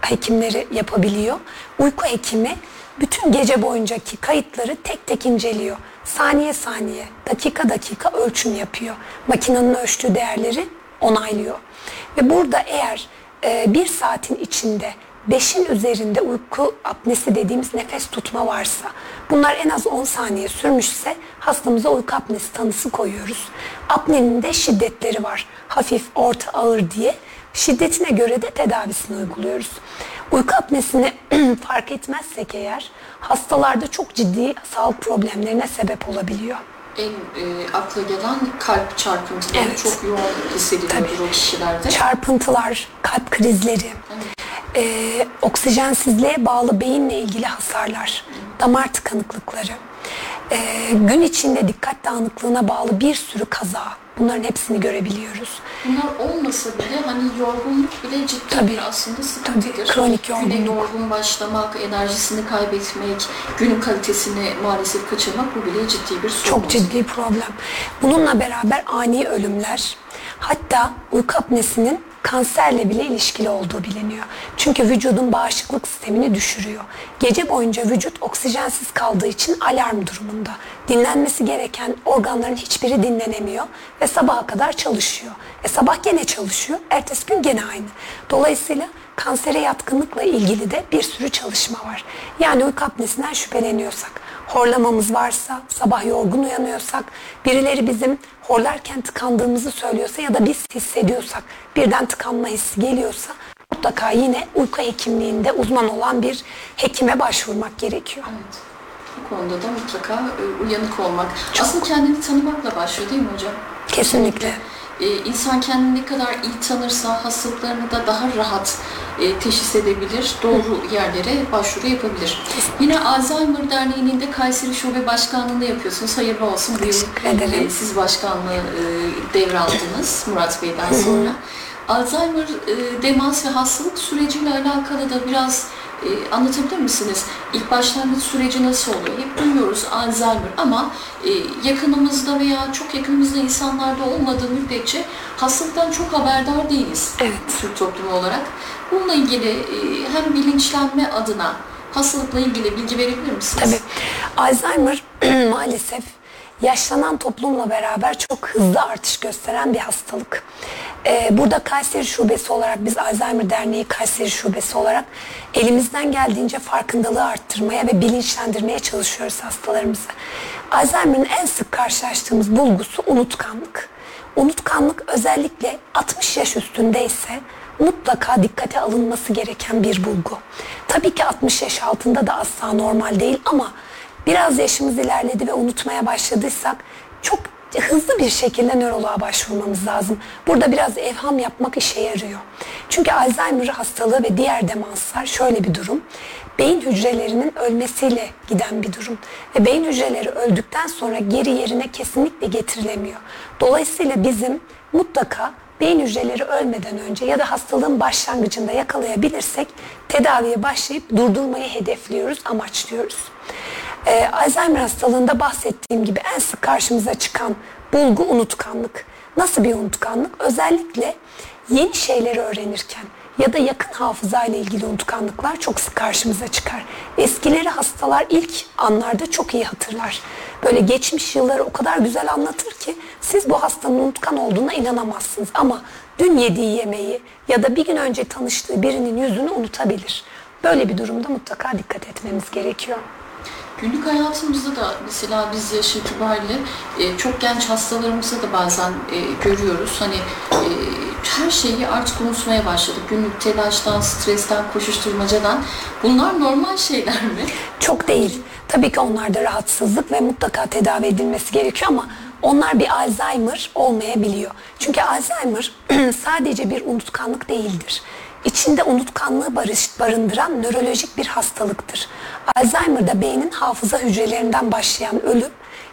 hekimleri yapabiliyor. Uyku hekimi bütün gece boyuncaki kayıtları tek tek inceliyor. Saniye saniye, dakika dakika ölçüm yapıyor. Makinenin ölçtüğü değerleri onaylıyor. Ve burada eğer e, bir saatin içinde beşin üzerinde uyku apnesi dediğimiz nefes tutma varsa, bunlar en az 10 saniye sürmüşse hastamıza uyku apnesi tanısı koyuyoruz. Apnenin de şiddetleri var. Hafif, orta, ağır diye. Şiddetine göre de tedavisini uyguluyoruz. Uyku apnesini fark etmezsek eğer hastalarda çok ciddi sağlık problemlerine sebep olabiliyor. En e, akla gelen kalp çarpıntıları Evet. çok yoğun hissediliyordur o kişilerde. Çarpıntılar, kalp krizleri, e, oksijensizliğe bağlı beyinle ilgili hasarlar, damar tıkanıklıkları, e, gün içinde dikkat dağınıklığına bağlı bir sürü kaza. Bunların hepsini görebiliyoruz. Bunlar olmasa bile hani yorgunluk bile ciddi bir aslında sıkıntıdır. Tabii, kronik Güne yorgunluk. yorgun başlamak, enerjisini kaybetmek, günün kalitesini maalesef kaçırmak bu bile ciddi bir sorun. Çok ciddi problem. Bununla beraber ani ölümler, hatta uyku apnesinin kanserle bile ilişkili olduğu biliniyor. Çünkü vücudun bağışıklık sistemini düşürüyor. Gece boyunca vücut oksijensiz kaldığı için alarm durumunda. Dinlenmesi gereken organların hiçbiri dinlenemiyor ve sabaha kadar çalışıyor. E sabah gene çalışıyor, ertesi gün gene aynı. Dolayısıyla kansere yatkınlıkla ilgili de bir sürü çalışma var. Yani uyku apnesinden şüpheleniyorsak, horlamamız varsa, sabah yorgun uyanıyorsak, birileri bizim horlarken tıkandığımızı söylüyorsa ya da biz hissediyorsak, birden tıkanma hissi geliyorsa mutlaka yine uyku hekimliğinde uzman olan bir hekime başvurmak gerekiyor. Bu bu konuda da mutlaka e, uyanık olmak. Aslında kendini tanımakla başlıyor değil mi hocam? Kesinlikle. Ee, insan kendini ne kadar iyi tanırsa hastalıklarını da daha rahat e, teşhis edebilir, doğru yerlere başvuru yapabilir. Yine Alzheimer Derneği'nin de Kayseri Şube Başkanlığı'nda yapıyorsunuz. Hayırlı olsun. Bu yıl ederim. e, siz başkanlığı e, devraldınız Murat Bey'den sonra. Alzheimer e, demans ve hastalık süreciyle alakalı da biraz e, anlatabilir misiniz? İlk başlangıç süreci nasıl oluyor? Hep duyuyoruz Alzheimer ama e, yakınımızda veya çok yakınımızda insanlarda olmadığı müddetçe hastalıktan çok haberdar değiliz. Evet. Türk toplumu olarak. Bununla ilgili e, hem bilinçlenme adına hastalıkla ilgili bilgi verebilir misiniz? Tabii. Alzheimer maalesef yaşlanan toplumla beraber çok hızlı artış gösteren bir hastalık. Ee, burada Kayseri Şubesi olarak biz Alzheimer Derneği Kayseri Şubesi olarak elimizden geldiğince farkındalığı arttırmaya ve bilinçlendirmeye çalışıyoruz hastalarımızı. Alzheimer'ın en sık karşılaştığımız bulgusu unutkanlık. Unutkanlık özellikle 60 yaş üstündeyse mutlaka dikkate alınması gereken bir bulgu. Tabii ki 60 yaş altında da asla normal değil ama biraz yaşımız ilerledi ve unutmaya başladıysak çok hızlı bir şekilde nöroloğa başvurmamız lazım. Burada biraz evham yapmak işe yarıyor. Çünkü Alzheimer hastalığı ve diğer demanslar şöyle bir durum. Beyin hücrelerinin ölmesiyle giden bir durum. Ve beyin hücreleri öldükten sonra geri yerine kesinlikle getirilemiyor. Dolayısıyla bizim mutlaka beyin hücreleri ölmeden önce ya da hastalığın başlangıcında yakalayabilirsek tedaviye başlayıp durdurmayı hedefliyoruz, amaçlıyoruz. Ee, Alzheimer hastalığında bahsettiğim gibi en sık karşımıza çıkan bulgu unutkanlık. Nasıl bir unutkanlık? Özellikle yeni şeyleri öğrenirken ya da yakın hafıza ile ilgili unutkanlıklar çok sık karşımıza çıkar. Eskileri hastalar ilk anlarda çok iyi hatırlar. Böyle geçmiş yılları o kadar güzel anlatır ki siz bu hastanın unutkan olduğuna inanamazsınız. Ama dün yediği yemeği ya da bir gün önce tanıştığı birinin yüzünü unutabilir. Böyle bir durumda mutlaka dikkat etmemiz gerekiyor. Günlük hayatımızda da mesela biz yaş itibariyle e, çok genç hastalarımızda da bazen e, görüyoruz. Hani e, her şeyi artık unutmaya başladık. Günlük telaştan, stresten, koşuşturmacadan. Bunlar normal şeyler mi? Çok değil. Tabii ki onlarda rahatsızlık ve mutlaka tedavi edilmesi gerekiyor ama onlar bir Alzheimer olmayabiliyor. Çünkü Alzheimer sadece bir unutkanlık değildir. İçinde unutkanlığı barış, barındıran nörolojik bir hastalıktır. Alzheimer'da beynin hafıza hücrelerinden başlayan ölüm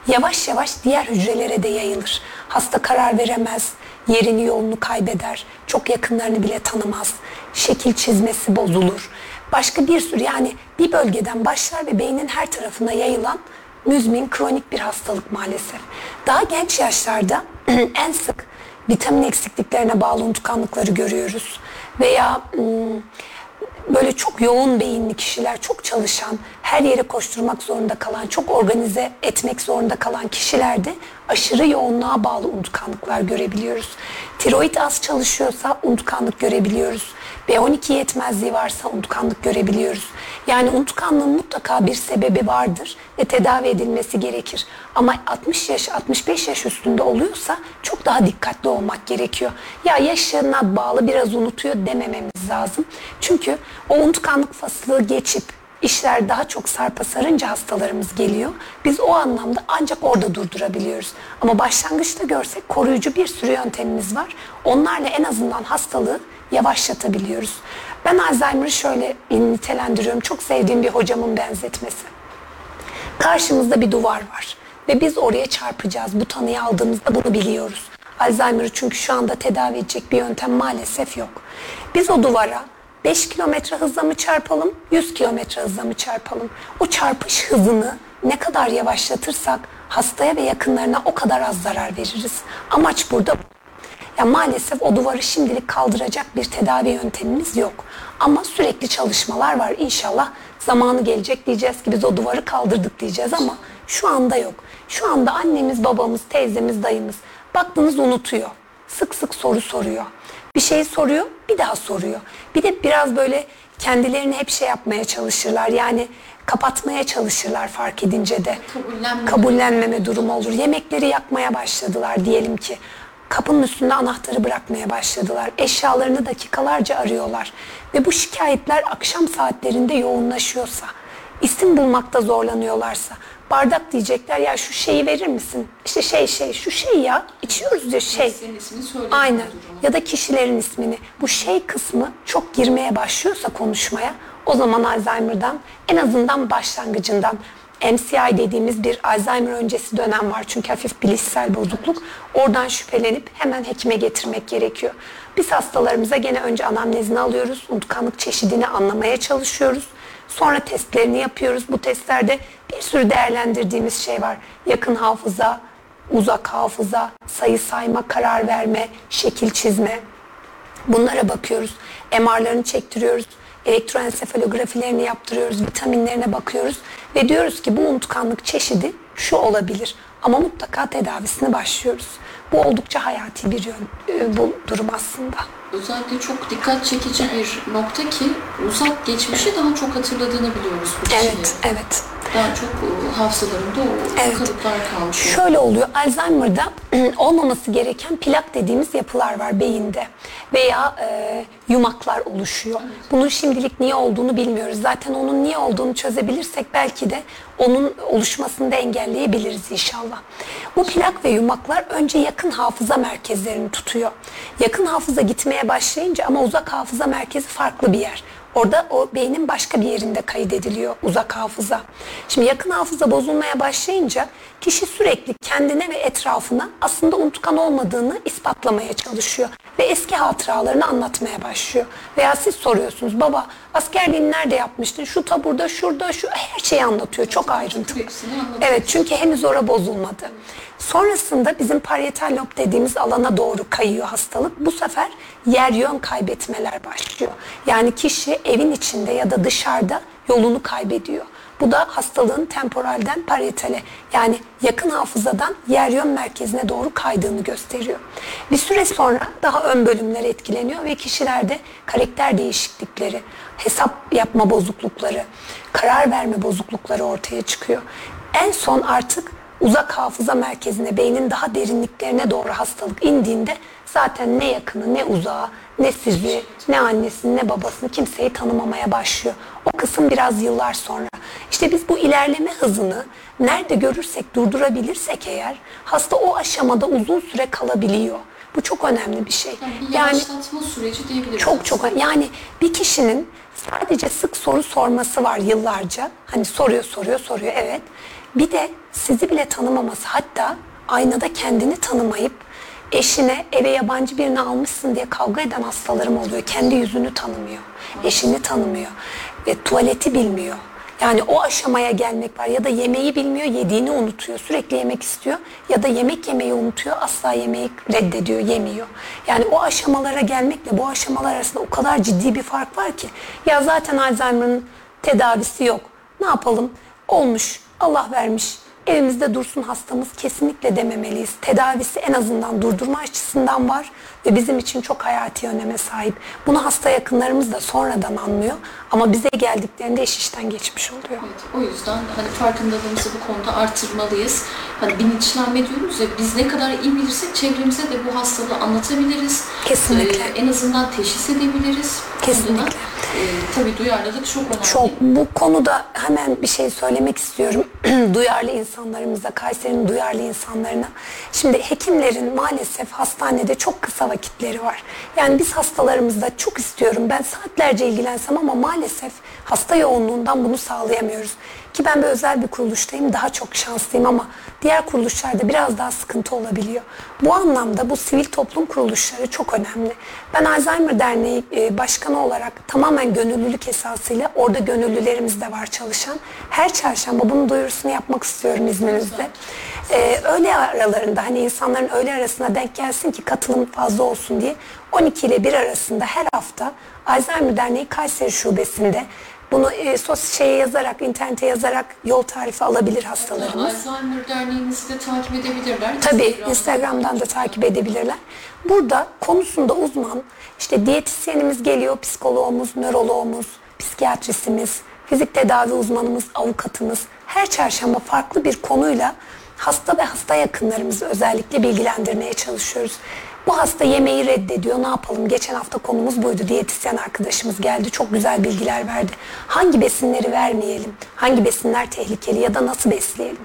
yavaş yavaş diğer hücrelere de yayılır. Hasta karar veremez, yerini yolunu kaybeder, çok yakınlarını bile tanımaz, şekil çizmesi bozulur. Başka bir sürü yani bir bölgeden başlar ve beynin her tarafına yayılan müzmin kronik bir hastalık maalesef. Daha genç yaşlarda en sık vitamin eksikliklerine bağlı unutkanlıkları görüyoruz. Veya ım, böyle çok yoğun beyinli kişiler, çok çalışan, her yere koşturmak zorunda kalan, çok organize etmek zorunda kalan kişilerde aşırı yoğunluğa bağlı unutkanlıklar görebiliyoruz. Tiroid az çalışıyorsa unutkanlık görebiliyoruz. B12 yetmezliği varsa unutkanlık görebiliyoruz. Yani unutkanlığın mutlaka bir sebebi vardır ve tedavi edilmesi gerekir. Ama 60 yaş, 65 yaş üstünde oluyorsa çok daha dikkatli olmak gerekiyor. Ya yaşına bağlı biraz unutuyor demememiz lazım. Çünkü o unutkanlık faslı geçip işler daha çok sarpa sarınca hastalarımız geliyor. Biz o anlamda ancak orada durdurabiliyoruz. Ama başlangıçta görsek koruyucu bir sürü yöntemimiz var. Onlarla en azından hastalığı yavaşlatabiliyoruz. Ben Alzheimer'ı şöyle nitelendiriyorum. Çok sevdiğim bir hocamın benzetmesi. Karşımızda bir duvar var ve biz oraya çarpacağız. Bu tanıyı aldığımızda bunu biliyoruz. Alzheimer'ı çünkü şu anda tedavi edecek bir yöntem maalesef yok. Biz o duvara 5 kilometre hızla mı çarpalım, 100 kilometre hızla mı çarpalım? O çarpış hızını ne kadar yavaşlatırsak hastaya ve yakınlarına o kadar az zarar veririz. Amaç burada ya maalesef o duvarı şimdilik kaldıracak bir tedavi yöntemimiz yok. Ama sürekli çalışmalar var. İnşallah zamanı gelecek diyeceğiz ki biz o duvarı kaldırdık diyeceğiz ama şu anda yok. Şu anda annemiz, babamız, teyzemiz, dayımız baktınız unutuyor. Sık sık soru soruyor. Bir şey soruyor, bir daha soruyor. Bir de biraz böyle kendilerini hep şey yapmaya çalışırlar. Yani kapatmaya çalışırlar fark edince de. Kabullenmeme. Kabullenmeme durumu olur. Yemekleri yakmaya başladılar diyelim ki. Kapının üstünde anahtarı bırakmaya başladılar. Eşyalarını dakikalarca arıyorlar. Ve bu şikayetler akşam saatlerinde yoğunlaşıyorsa, isim bulmakta zorlanıyorlarsa bardak diyecekler ya şu şeyi verir misin? İşte şey şey şu şey ya içiyoruz ya şey. Durumu. Ya da kişilerin ismini. Bu şey kısmı çok girmeye başlıyorsa konuşmaya o zaman Alzheimer'dan en azından başlangıcından MCI dediğimiz bir Alzheimer öncesi dönem var. Çünkü hafif bilişsel bozukluk. Oradan şüphelenip hemen hekime getirmek gerekiyor. Biz hastalarımıza gene önce anamnezini alıyoruz. Unutkanlık çeşidini anlamaya çalışıyoruz. Sonra testlerini yapıyoruz. Bu testlerde bir sürü değerlendirdiğimiz şey var. Yakın hafıza, uzak hafıza, sayı sayma, karar verme, şekil çizme. Bunlara bakıyoruz. MR'larını çektiriyoruz. Elektroensefalografilerini yaptırıyoruz. Vitaminlerine bakıyoruz. Ve diyoruz ki bu unutkanlık çeşidi şu olabilir. Ama mutlaka tedavisine başlıyoruz. Bu oldukça hayati bir yön, e, bu durum aslında. Özellikle çok dikkat çekici bir nokta ki uzak geçmişi daha çok hatırladığını biliyoruz bu kişilerin. Evet, evet. Daha çok e, hafızalarında o Evet. kalıplar kalmış. Şöyle oluyor. Alzheimer'da olmaması gereken plak dediğimiz yapılar var beyinde veya e, yumaklar oluşuyor. Bunun şimdilik niye olduğunu bilmiyoruz. Zaten onun niye olduğunu çözebilirsek belki de onun oluşmasını da engelleyebiliriz inşallah. Bu plak ve yumaklar önce yakın hafıza merkezlerini tutuyor. Yakın hafıza gitmeye başlayınca ama uzak hafıza merkezi farklı bir yer. Orada o beynin başka bir yerinde kaydediliyor uzak hafıza. Şimdi yakın hafıza bozulmaya başlayınca kişi sürekli kendine ve etrafına aslında unutkan olmadığını ispatlamaya çalışıyor. Ve eski hatıralarını anlatmaya başlıyor. Veya siz soruyorsunuz baba askerliğini nerede yapmıştın? Şu taburda, şurada, şu her şeyi anlatıyor. Çok ayrıntılı. Evet çünkü henüz ora bozulmadı. Sonrasında bizim parietal lob dediğimiz alana doğru kayıyor hastalık. Bu sefer yer yön kaybetmeler başlıyor. Yani kişi evin içinde ya da dışarıda yolunu kaybediyor. Bu da hastalığın temporalden parietale yani yakın hafızadan yer yön merkezine doğru kaydığını gösteriyor. Bir süre sonra daha ön bölümler etkileniyor ve kişilerde karakter değişiklikleri, hesap yapma bozuklukları, karar verme bozuklukları ortaya çıkıyor. En son artık uzak hafıza merkezine, beynin daha derinliklerine doğru hastalık indiğinde zaten ne yakını, ne uzağı, ne sizi, ne annesini, ne babasını kimseyi tanımamaya başlıyor. O kısım biraz yıllar sonra. İşte biz bu ilerleme hızını nerede görürsek, durdurabilirsek eğer hasta o aşamada uzun süre kalabiliyor. Bu çok önemli bir şey. Yani bir yavaşlatma süreci diyebiliriz. Çok çok yani bir kişinin sadece sık soru sorması var yıllarca. Hani soruyor soruyor soruyor evet. Bir de sizi bile tanımaması hatta aynada kendini tanımayıp eşine eve yabancı birini almışsın diye kavga eden hastalarım oluyor. Kendi yüzünü tanımıyor. Eşini tanımıyor. Ve tuvaleti bilmiyor. Yani o aşamaya gelmek var ya da yemeği bilmiyor, yediğini unutuyor. Sürekli yemek istiyor ya da yemek yemeyi unutuyor, asla yemeği reddediyor, yemiyor. Yani o aşamalara gelmekle bu aşamalar arasında o kadar ciddi bir fark var ki. Ya zaten Alzheimer'ın tedavisi yok. Ne yapalım? Olmuş, Allah vermiş. Evimizde dursun hastamız kesinlikle dememeliyiz. Tedavisi en azından durdurma açısından var ve bizim için çok hayati öneme sahip. Bunu hasta yakınlarımız da sonradan anlıyor ama bize geldiklerinde iş işten geçmiş oluyor. Evet, o yüzden hani farkındalığımızı bu konuda artırmalıyız. Hani bilinçlenme diyoruz ya biz ne kadar iyi bilirsek çevremize de bu hastalığı anlatabiliriz. Kesinlikle. Ee, en azından teşhis edebiliriz. Kesinlikle. Bundan, e, tabii duyarlılık çok önemli. Çok bu konuda hemen bir şey söylemek istiyorum. duyarlı insanlarımıza, Kayseri'nin duyarlı insanlarına. Şimdi hekimlerin maalesef hastanede çok kısa vakitleri var. Yani biz hastalarımızda çok istiyorum. Ben saatlerce ilgilensem ama maalesef hasta yoğunluğundan bunu sağlayamıyoruz. Ki ben bir özel bir kuruluştayım. Daha çok şanslıyım ama diğer kuruluşlarda biraz daha sıkıntı olabiliyor. Bu anlamda bu sivil toplum kuruluşları çok önemli. Ben Alzheimer Derneği e, başkanı olarak tamamen gönüllülük esasıyla orada gönüllülerimiz de var çalışan. Her çarşamba bunun duyurusunu yapmak istiyorum izninizle. Ee, öğle aralarında hani insanların öğle arasına denk gelsin ki katılım fazla olsun diye 12 ile 1 arasında her hafta Alzheimer Derneği Kayseri Şubesi'nde bunu e, sos şeye yazarak, internete yazarak yol tarifi alabilir hastalarımız. Alzheimer Derneğimizi de takip edebilirler. Tabii Instagram'dan. Instagram'dan da takip edebilirler. Burada konusunda uzman, işte diyetisyenimiz geliyor, psikoloğumuz, nöroloğumuz, psikiyatristimiz, fizik tedavi uzmanımız, avukatımız her çarşamba farklı bir konuyla hasta ve hasta yakınlarımızı özellikle bilgilendirmeye çalışıyoruz. Bu hasta yemeği reddediyor. Ne yapalım? Geçen hafta konumuz buydu. Diyetisyen arkadaşımız geldi. Çok güzel bilgiler verdi. Hangi besinleri vermeyelim? Hangi besinler tehlikeli ya da nasıl besleyelim?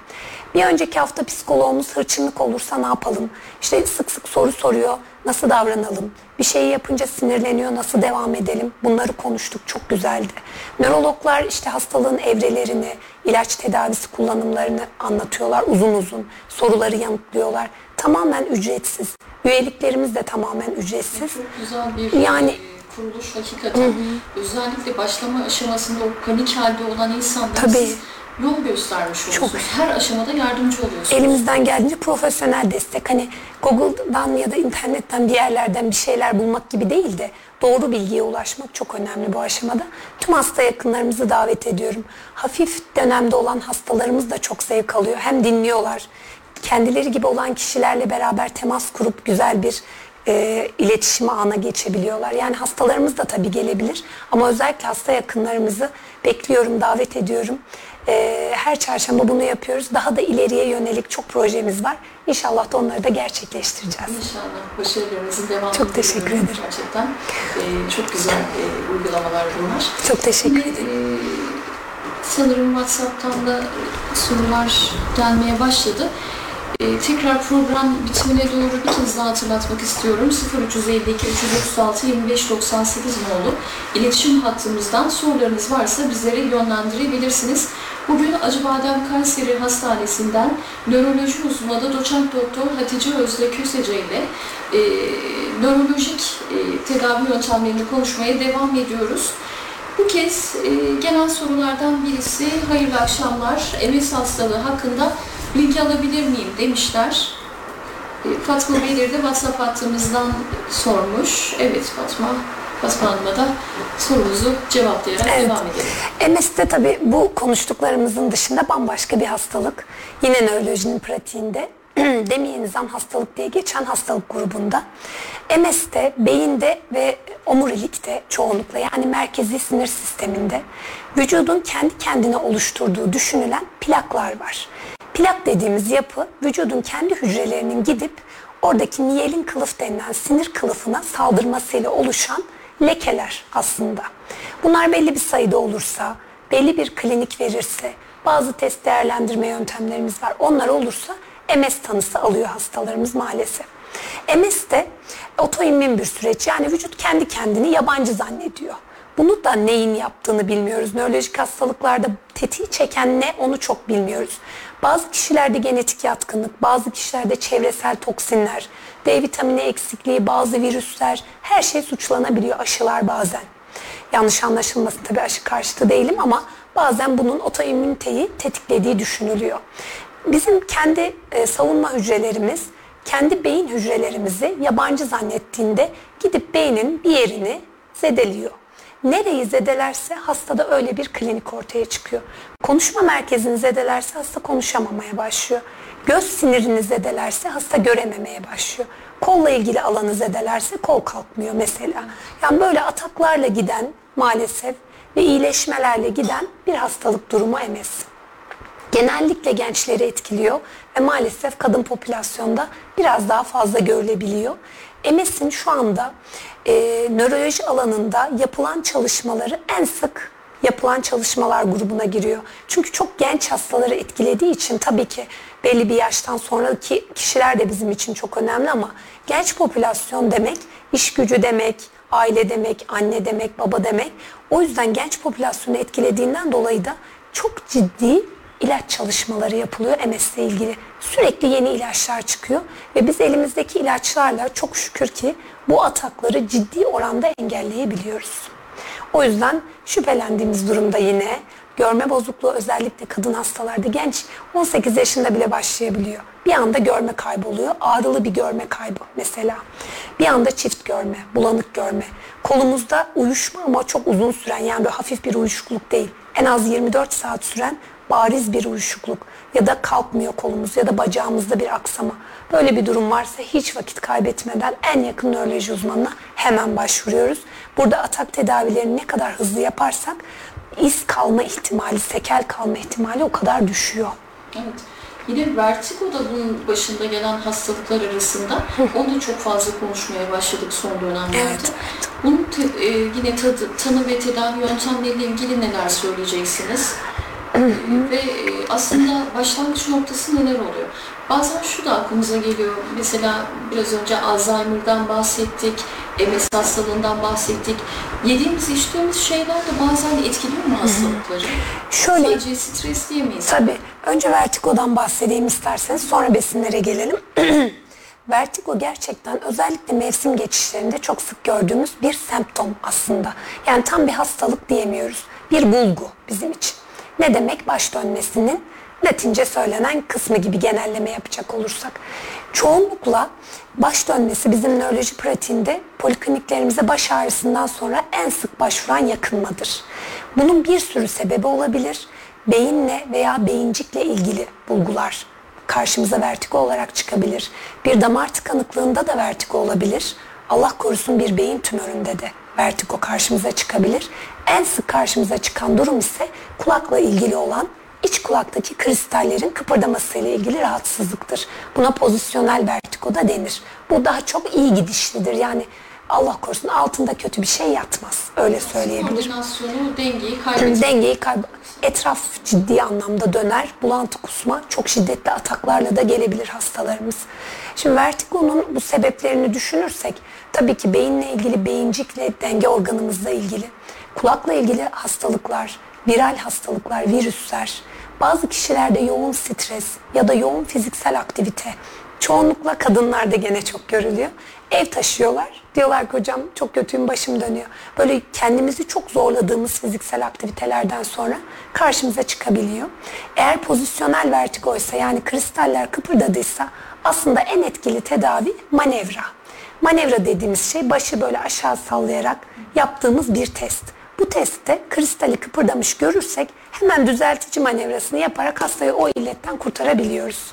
Bir önceki hafta psikologumuz hırçınlık olursa ne yapalım? İşte sık sık soru soruyor. Nasıl davranalım? Bir şeyi yapınca sinirleniyor. Nasıl devam edelim? Bunları konuştuk. Çok güzeldi. Nörologlar işte hastalığın evrelerini, ilaç tedavisi kullanımlarını anlatıyorlar uzun uzun. Soruları yanıtlıyorlar. Tamamen ücretsiz. Üyeliklerimiz de tamamen ücretsiz. Çok güzel bir Yani- e, kuruluş hakikaten. Özellikle başlama aşamasında o panik halde olan insanlara Tabii. siz yol göstermiş oluyorsunuz. Her aşamada yardımcı oluyorsunuz. Elimizden geldiğince profesyonel destek. Hani Google'dan ya da internetten bir yerlerden bir şeyler bulmak gibi değil de doğru bilgiye ulaşmak çok önemli bu aşamada. Tüm hasta yakınlarımızı davet ediyorum. Hafif dönemde olan hastalarımız da çok zevk alıyor. Hem dinliyorlar. Kendileri gibi olan kişilerle beraber temas kurup güzel bir e, iletişime ana geçebiliyorlar. Yani hastalarımız da tabii gelebilir ama özellikle hasta yakınlarımızı bekliyorum, davet ediyorum. E, her çarşamba bunu yapıyoruz. Daha da ileriye yönelik çok projemiz var. İnşallah da onları da gerçekleştireceğiz. İnşallah başarılarınızın devamını Çok teşekkür ederim. Gerçekten e, çok güzel e, uygulamalar bunlar. Çok teşekkür Şimdi, e, sanırım WhatsApp'tan da sorular gelmeye başladı. E, tekrar program bitimine doğru bir kez daha hatırlatmak istiyorum. 0352 336 25 98 nolu iletişim hattımızdan sorularınız varsa bizlere yönlendirebilirsiniz. Bugün Acıbadem Kayseri Hastanesi'nden nöroloji uzmanı doçent doktor Hatice Özde Kösece ile e, nörolojik e, tedavi yöntemlerini konuşmaya devam ediyoruz. Bu kez e, gelen sorulardan birisi hayırlı akşamlar MS hastalığı hakkında bilgi alabilir miyim demişler. E, Fatma Belir de WhatsApp hattımızdan sormuş. Evet Fatma, Fatma Hanım'a da sorumuzu cevaplayarak Evet. devam edelim. MS'de tabii bu konuştuklarımızın dışında bambaşka bir hastalık. Yine nörolojinin pratiğinde demeyi nizam hastalık diye geçen hastalık grubunda. MS'de beyinde ve omurilikte çoğunlukla yani merkezi sinir sisteminde vücudun kendi kendine oluşturduğu düşünülen plaklar var. Plak dediğimiz yapı vücudun kendi hücrelerinin gidip oradaki niyelin kılıf denilen sinir kılıfına saldırmasıyla oluşan lekeler aslında. Bunlar belli bir sayıda olursa, belli bir klinik verirse, bazı test değerlendirme yöntemlerimiz var. Onlar olursa MS tanısı alıyor hastalarımız maalesef. MS de otoimmün bir süreç. Yani vücut kendi kendini yabancı zannediyor. Bunu da neyin yaptığını bilmiyoruz. Nörolojik hastalıklarda tetiği çeken ne onu çok bilmiyoruz. Bazı kişilerde genetik yatkınlık, bazı kişilerde çevresel toksinler, D vitamini eksikliği, bazı virüsler her şey suçlanabiliyor aşılar bazen. Yanlış anlaşılmasın tabii aşı karşıtı değilim ama bazen bunun otoimmüniteyi tetiklediği düşünülüyor. Bizim kendi e, savunma hücrelerimiz kendi beyin hücrelerimizi yabancı zannettiğinde gidip beynin bir yerini zedeliyor. Nereyi zedelerse hastada öyle bir klinik ortaya çıkıyor. Konuşma merkezini zedelerse hasta konuşamamaya başlıyor. Göz sinirini zedelerse hasta görememeye başlıyor. Kolla ilgili alanı zedelerse kol kalkmıyor mesela. Yani böyle ataklarla giden maalesef ve iyileşmelerle giden bir hastalık durumu MS genellikle gençleri etkiliyor ve maalesef kadın popülasyonda biraz daha fazla görülebiliyor. MS'in şu anda e, nöroloji alanında yapılan çalışmaları en sık yapılan çalışmalar grubuna giriyor. Çünkü çok genç hastaları etkilediği için tabii ki belli bir yaştan sonraki kişiler de bizim için çok önemli ama genç popülasyon demek iş gücü demek, aile demek, anne demek, baba demek. O yüzden genç popülasyonu etkilediğinden dolayı da çok ciddi ilaç çalışmaları yapılıyor MS ile ilgili. Sürekli yeni ilaçlar çıkıyor ve biz elimizdeki ilaçlarla çok şükür ki bu atakları ciddi oranda engelleyebiliyoruz. O yüzden şüphelendiğimiz durumda yine görme bozukluğu özellikle kadın hastalarda genç 18 yaşında bile başlayabiliyor. Bir anda görme kayboluyor. Ağrılı bir görme kaybı mesela. Bir anda çift görme, bulanık görme. Kolumuzda uyuşma ama çok uzun süren yani böyle hafif bir uyuşukluk değil. En az 24 saat süren bariz bir uyuşukluk ya da kalkmıyor kolumuz ya da bacağımızda bir aksama. Böyle bir durum varsa hiç vakit kaybetmeden en yakın nöroloji uzmanına hemen başvuruyoruz. Burada atak tedavilerini ne kadar hızlı yaparsak iz kalma ihtimali, sekel kalma ihtimali o kadar düşüyor. Evet. Yine vertigo da bunun başında gelen hastalıklar arasında. Onu da çok fazla konuşmaya başladık son dönemlerde. Bunun te- e, yine tadı, tanı ve tedavi yöntemleriyle ilgili neler söyleyeceksiniz? Ve e, aslında başlangıç noktası neler oluyor? Bazen şu da aklımıza geliyor. Mesela biraz önce Alzheimer'dan bahsettik, MS hastalığından bahsettik. Yediğimiz, içtiğimiz şeyler de bazen etkiliyor mu hastalıkları? Şöyle- Sadece stres diyemeyiz. Tabii. Önce vertigodan bahsedeyim isterseniz sonra besinlere gelelim. Vertigo gerçekten özellikle mevsim geçişlerinde çok sık gördüğümüz bir semptom aslında. Yani tam bir hastalık diyemiyoruz. Bir bulgu bizim için. Ne demek baş dönmesinin Latince söylenen kısmı gibi genelleme yapacak olursak. Çoğunlukla baş dönmesi bizim nöroloji pratiğinde polikliniklerimize baş ağrısından sonra en sık başvuran yakınmadır. Bunun bir sürü sebebi olabilir. Beyinle veya beyincikle ilgili bulgular karşımıza vertigo olarak çıkabilir. Bir damar tıkanıklığında da vertigo olabilir. Allah korusun bir beyin tümöründe de vertigo karşımıza çıkabilir. En sık karşımıza çıkan durum ise kulakla ilgili olan iç kulaktaki kristallerin kıpırdamasıyla ilgili rahatsızlıktır. Buna pozisyonel vertigo da denir. Bu daha çok iyi gidişlidir. Yani Allah korusun altında kötü bir şey yatmaz. Öyle söyleyebilirim. Koordinasyonu, dengeyi kaybediyor. Dengeyi kayb etraf ciddi anlamda döner. Bulantı kusma çok şiddetli ataklarla da gelebilir hastalarımız. Şimdi vertigonun bu sebeplerini düşünürsek tabii ki beyinle ilgili beyincikle denge organımızla ilgili kulakla ilgili hastalıklar, viral hastalıklar, virüsler, bazı kişilerde yoğun stres ya da yoğun fiziksel aktivite çoğunlukla kadınlarda gene çok görülüyor. Ev taşıyorlar. Diyorlar ki hocam çok kötüyüm başım dönüyor. Böyle kendimizi çok zorladığımız fiziksel aktivitelerden sonra karşımıza çıkabiliyor. Eğer pozisyonel vertigo ise yani kristaller kıpırdadıysa aslında en etkili tedavi manevra. Manevra dediğimiz şey başı böyle aşağı sallayarak yaptığımız bir test. Bu testte kristali kıpırdamış görürsek hemen düzeltici manevrasını yaparak hastayı o illetten kurtarabiliyoruz.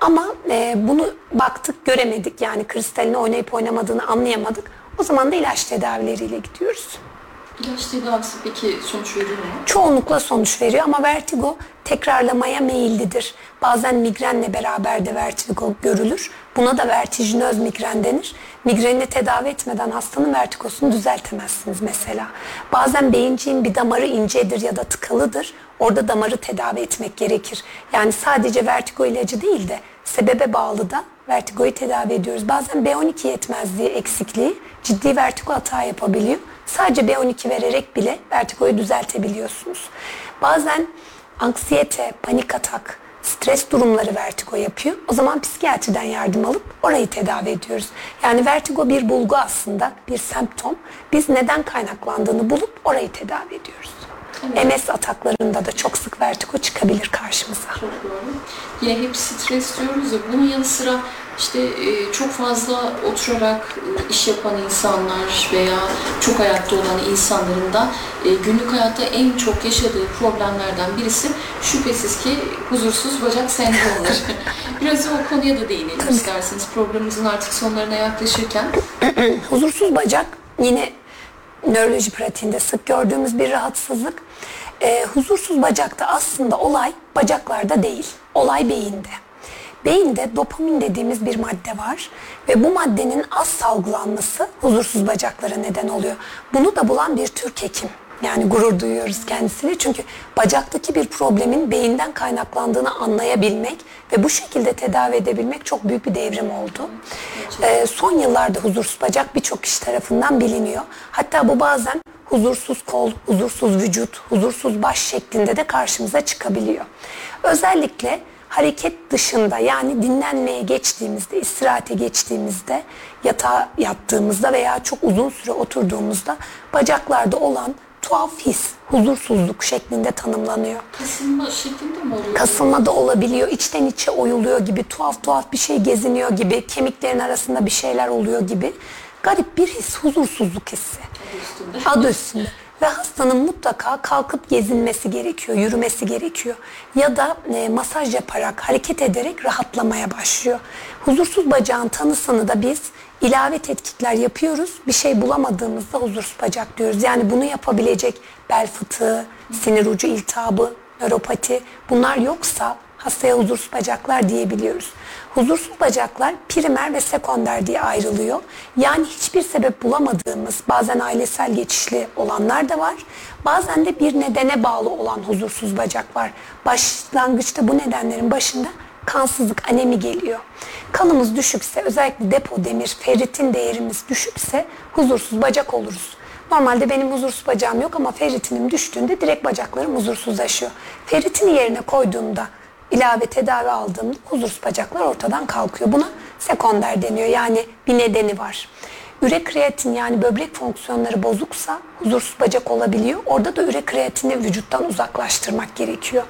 Ama e, bunu baktık göremedik yani kristalini oynayıp oynamadığını anlayamadık. O zaman da ilaç tedavileriyle gidiyoruz. İlaç tedavisi peki sonuç veriyor mu? Çoğunlukla sonuç veriyor ama vertigo tekrarlamaya meyillidir. Bazen migrenle beraber de vertigo görülür. Buna da vertijinöz migren denir. Migreni tedavi etmeden hastanın vertigosunu düzeltemezsiniz mesela. Bazen beyinciğin bir damarı incedir ya da tıkalıdır. Orada damarı tedavi etmek gerekir. Yani sadece vertigo ilacı değil de sebebe bağlı da vertigoyu tedavi ediyoruz. Bazen B12 yetmezliği eksikliği ciddi vertigo hata yapabiliyor. Sadece B12 vererek bile vertigoyu düzeltebiliyorsunuz. Bazen anksiyete, panik atak, stres durumları vertigo yapıyor. O zaman psikiyatriden yardım alıp orayı tedavi ediyoruz. Yani vertigo bir bulgu aslında, bir semptom. Biz neden kaynaklandığını bulup orayı tedavi ediyoruz. MS ataklarında da çok sık vertigo çıkabilir karşımıza. Çok doğru. Yine hep stres diyoruz ya bunun yanı sıra işte e, çok fazla oturarak e, iş yapan insanlar veya çok ayakta olan insanların da e, günlük hayatta en çok yaşadığı problemlerden birisi şüphesiz ki huzursuz bacak sendromudur. Biraz o konuya da değinelim isterseniz programımızın artık sonlarına yaklaşırken. Huzursuz bacak yine nöroloji pratiğinde sık gördüğümüz bir rahatsızlık. Ee, huzursuz bacakta aslında olay bacaklarda değil, olay beyinde. Beyinde dopamin dediğimiz bir madde var ve bu maddenin az salgılanması huzursuz bacaklara neden oluyor. Bunu da bulan bir Türk hekim. Yani gurur duyuyoruz kendisine çünkü bacaktaki bir problemin beyinden kaynaklandığını anlayabilmek ve bu şekilde tedavi edebilmek çok büyük bir devrim oldu. Ee, son yıllarda huzursuz bacak birçok kişi tarafından biliniyor. Hatta bu bazen huzursuz kol, huzursuz vücut, huzursuz baş şeklinde de karşımıza çıkabiliyor. Özellikle hareket dışında yani dinlenmeye geçtiğimizde, istirahate geçtiğimizde, yatağa yattığımızda veya çok uzun süre oturduğumuzda bacaklarda olan tuhaf his, huzursuzluk şeklinde tanımlanıyor. Kasılma şeklinde mi oluyor? Kasılma da olabiliyor, içten içe oyuluyor gibi, tuhaf tuhaf bir şey geziniyor gibi, kemiklerin arasında bir şeyler oluyor gibi. Garip bir his, huzursuzluk hissi. Adı üstünde. Ve hastanın mutlaka kalkıp gezinmesi gerekiyor, yürümesi gerekiyor. Ya da e, masaj yaparak, hareket ederek rahatlamaya başlıyor. Huzursuz bacağın tanısını da biz ilave tetkikler yapıyoruz. Bir şey bulamadığımızda huzursuz bacak diyoruz. Yani bunu yapabilecek bel fıtığı, sinir ucu iltihabı, nöropati bunlar yoksa hastaya huzursuz bacaklar diyebiliyoruz. Huzursuz bacaklar primer ve sekonder diye ayrılıyor. Yani hiçbir sebep bulamadığımız bazen ailesel geçişli olanlar da var. Bazen de bir nedene bağlı olan huzursuz bacak var. Başlangıçta bu nedenlerin başında kansızlık, anemi geliyor. Kanımız düşükse özellikle depo demir, ferritin değerimiz düşükse huzursuz bacak oluruz. Normalde benim huzursuz bacağım yok ama ferritinim düştüğünde direkt bacaklarım huzursuzlaşıyor. Ferritini yerine koyduğumda ilave tedavi aldığımda huzursuz bacaklar ortadan kalkıyor. Buna sekonder deniyor yani bir nedeni var. Üre kreatin yani böbrek fonksiyonları bozuksa huzursuz bacak olabiliyor. Orada da üre kreatini vücuttan uzaklaştırmak gerekiyor.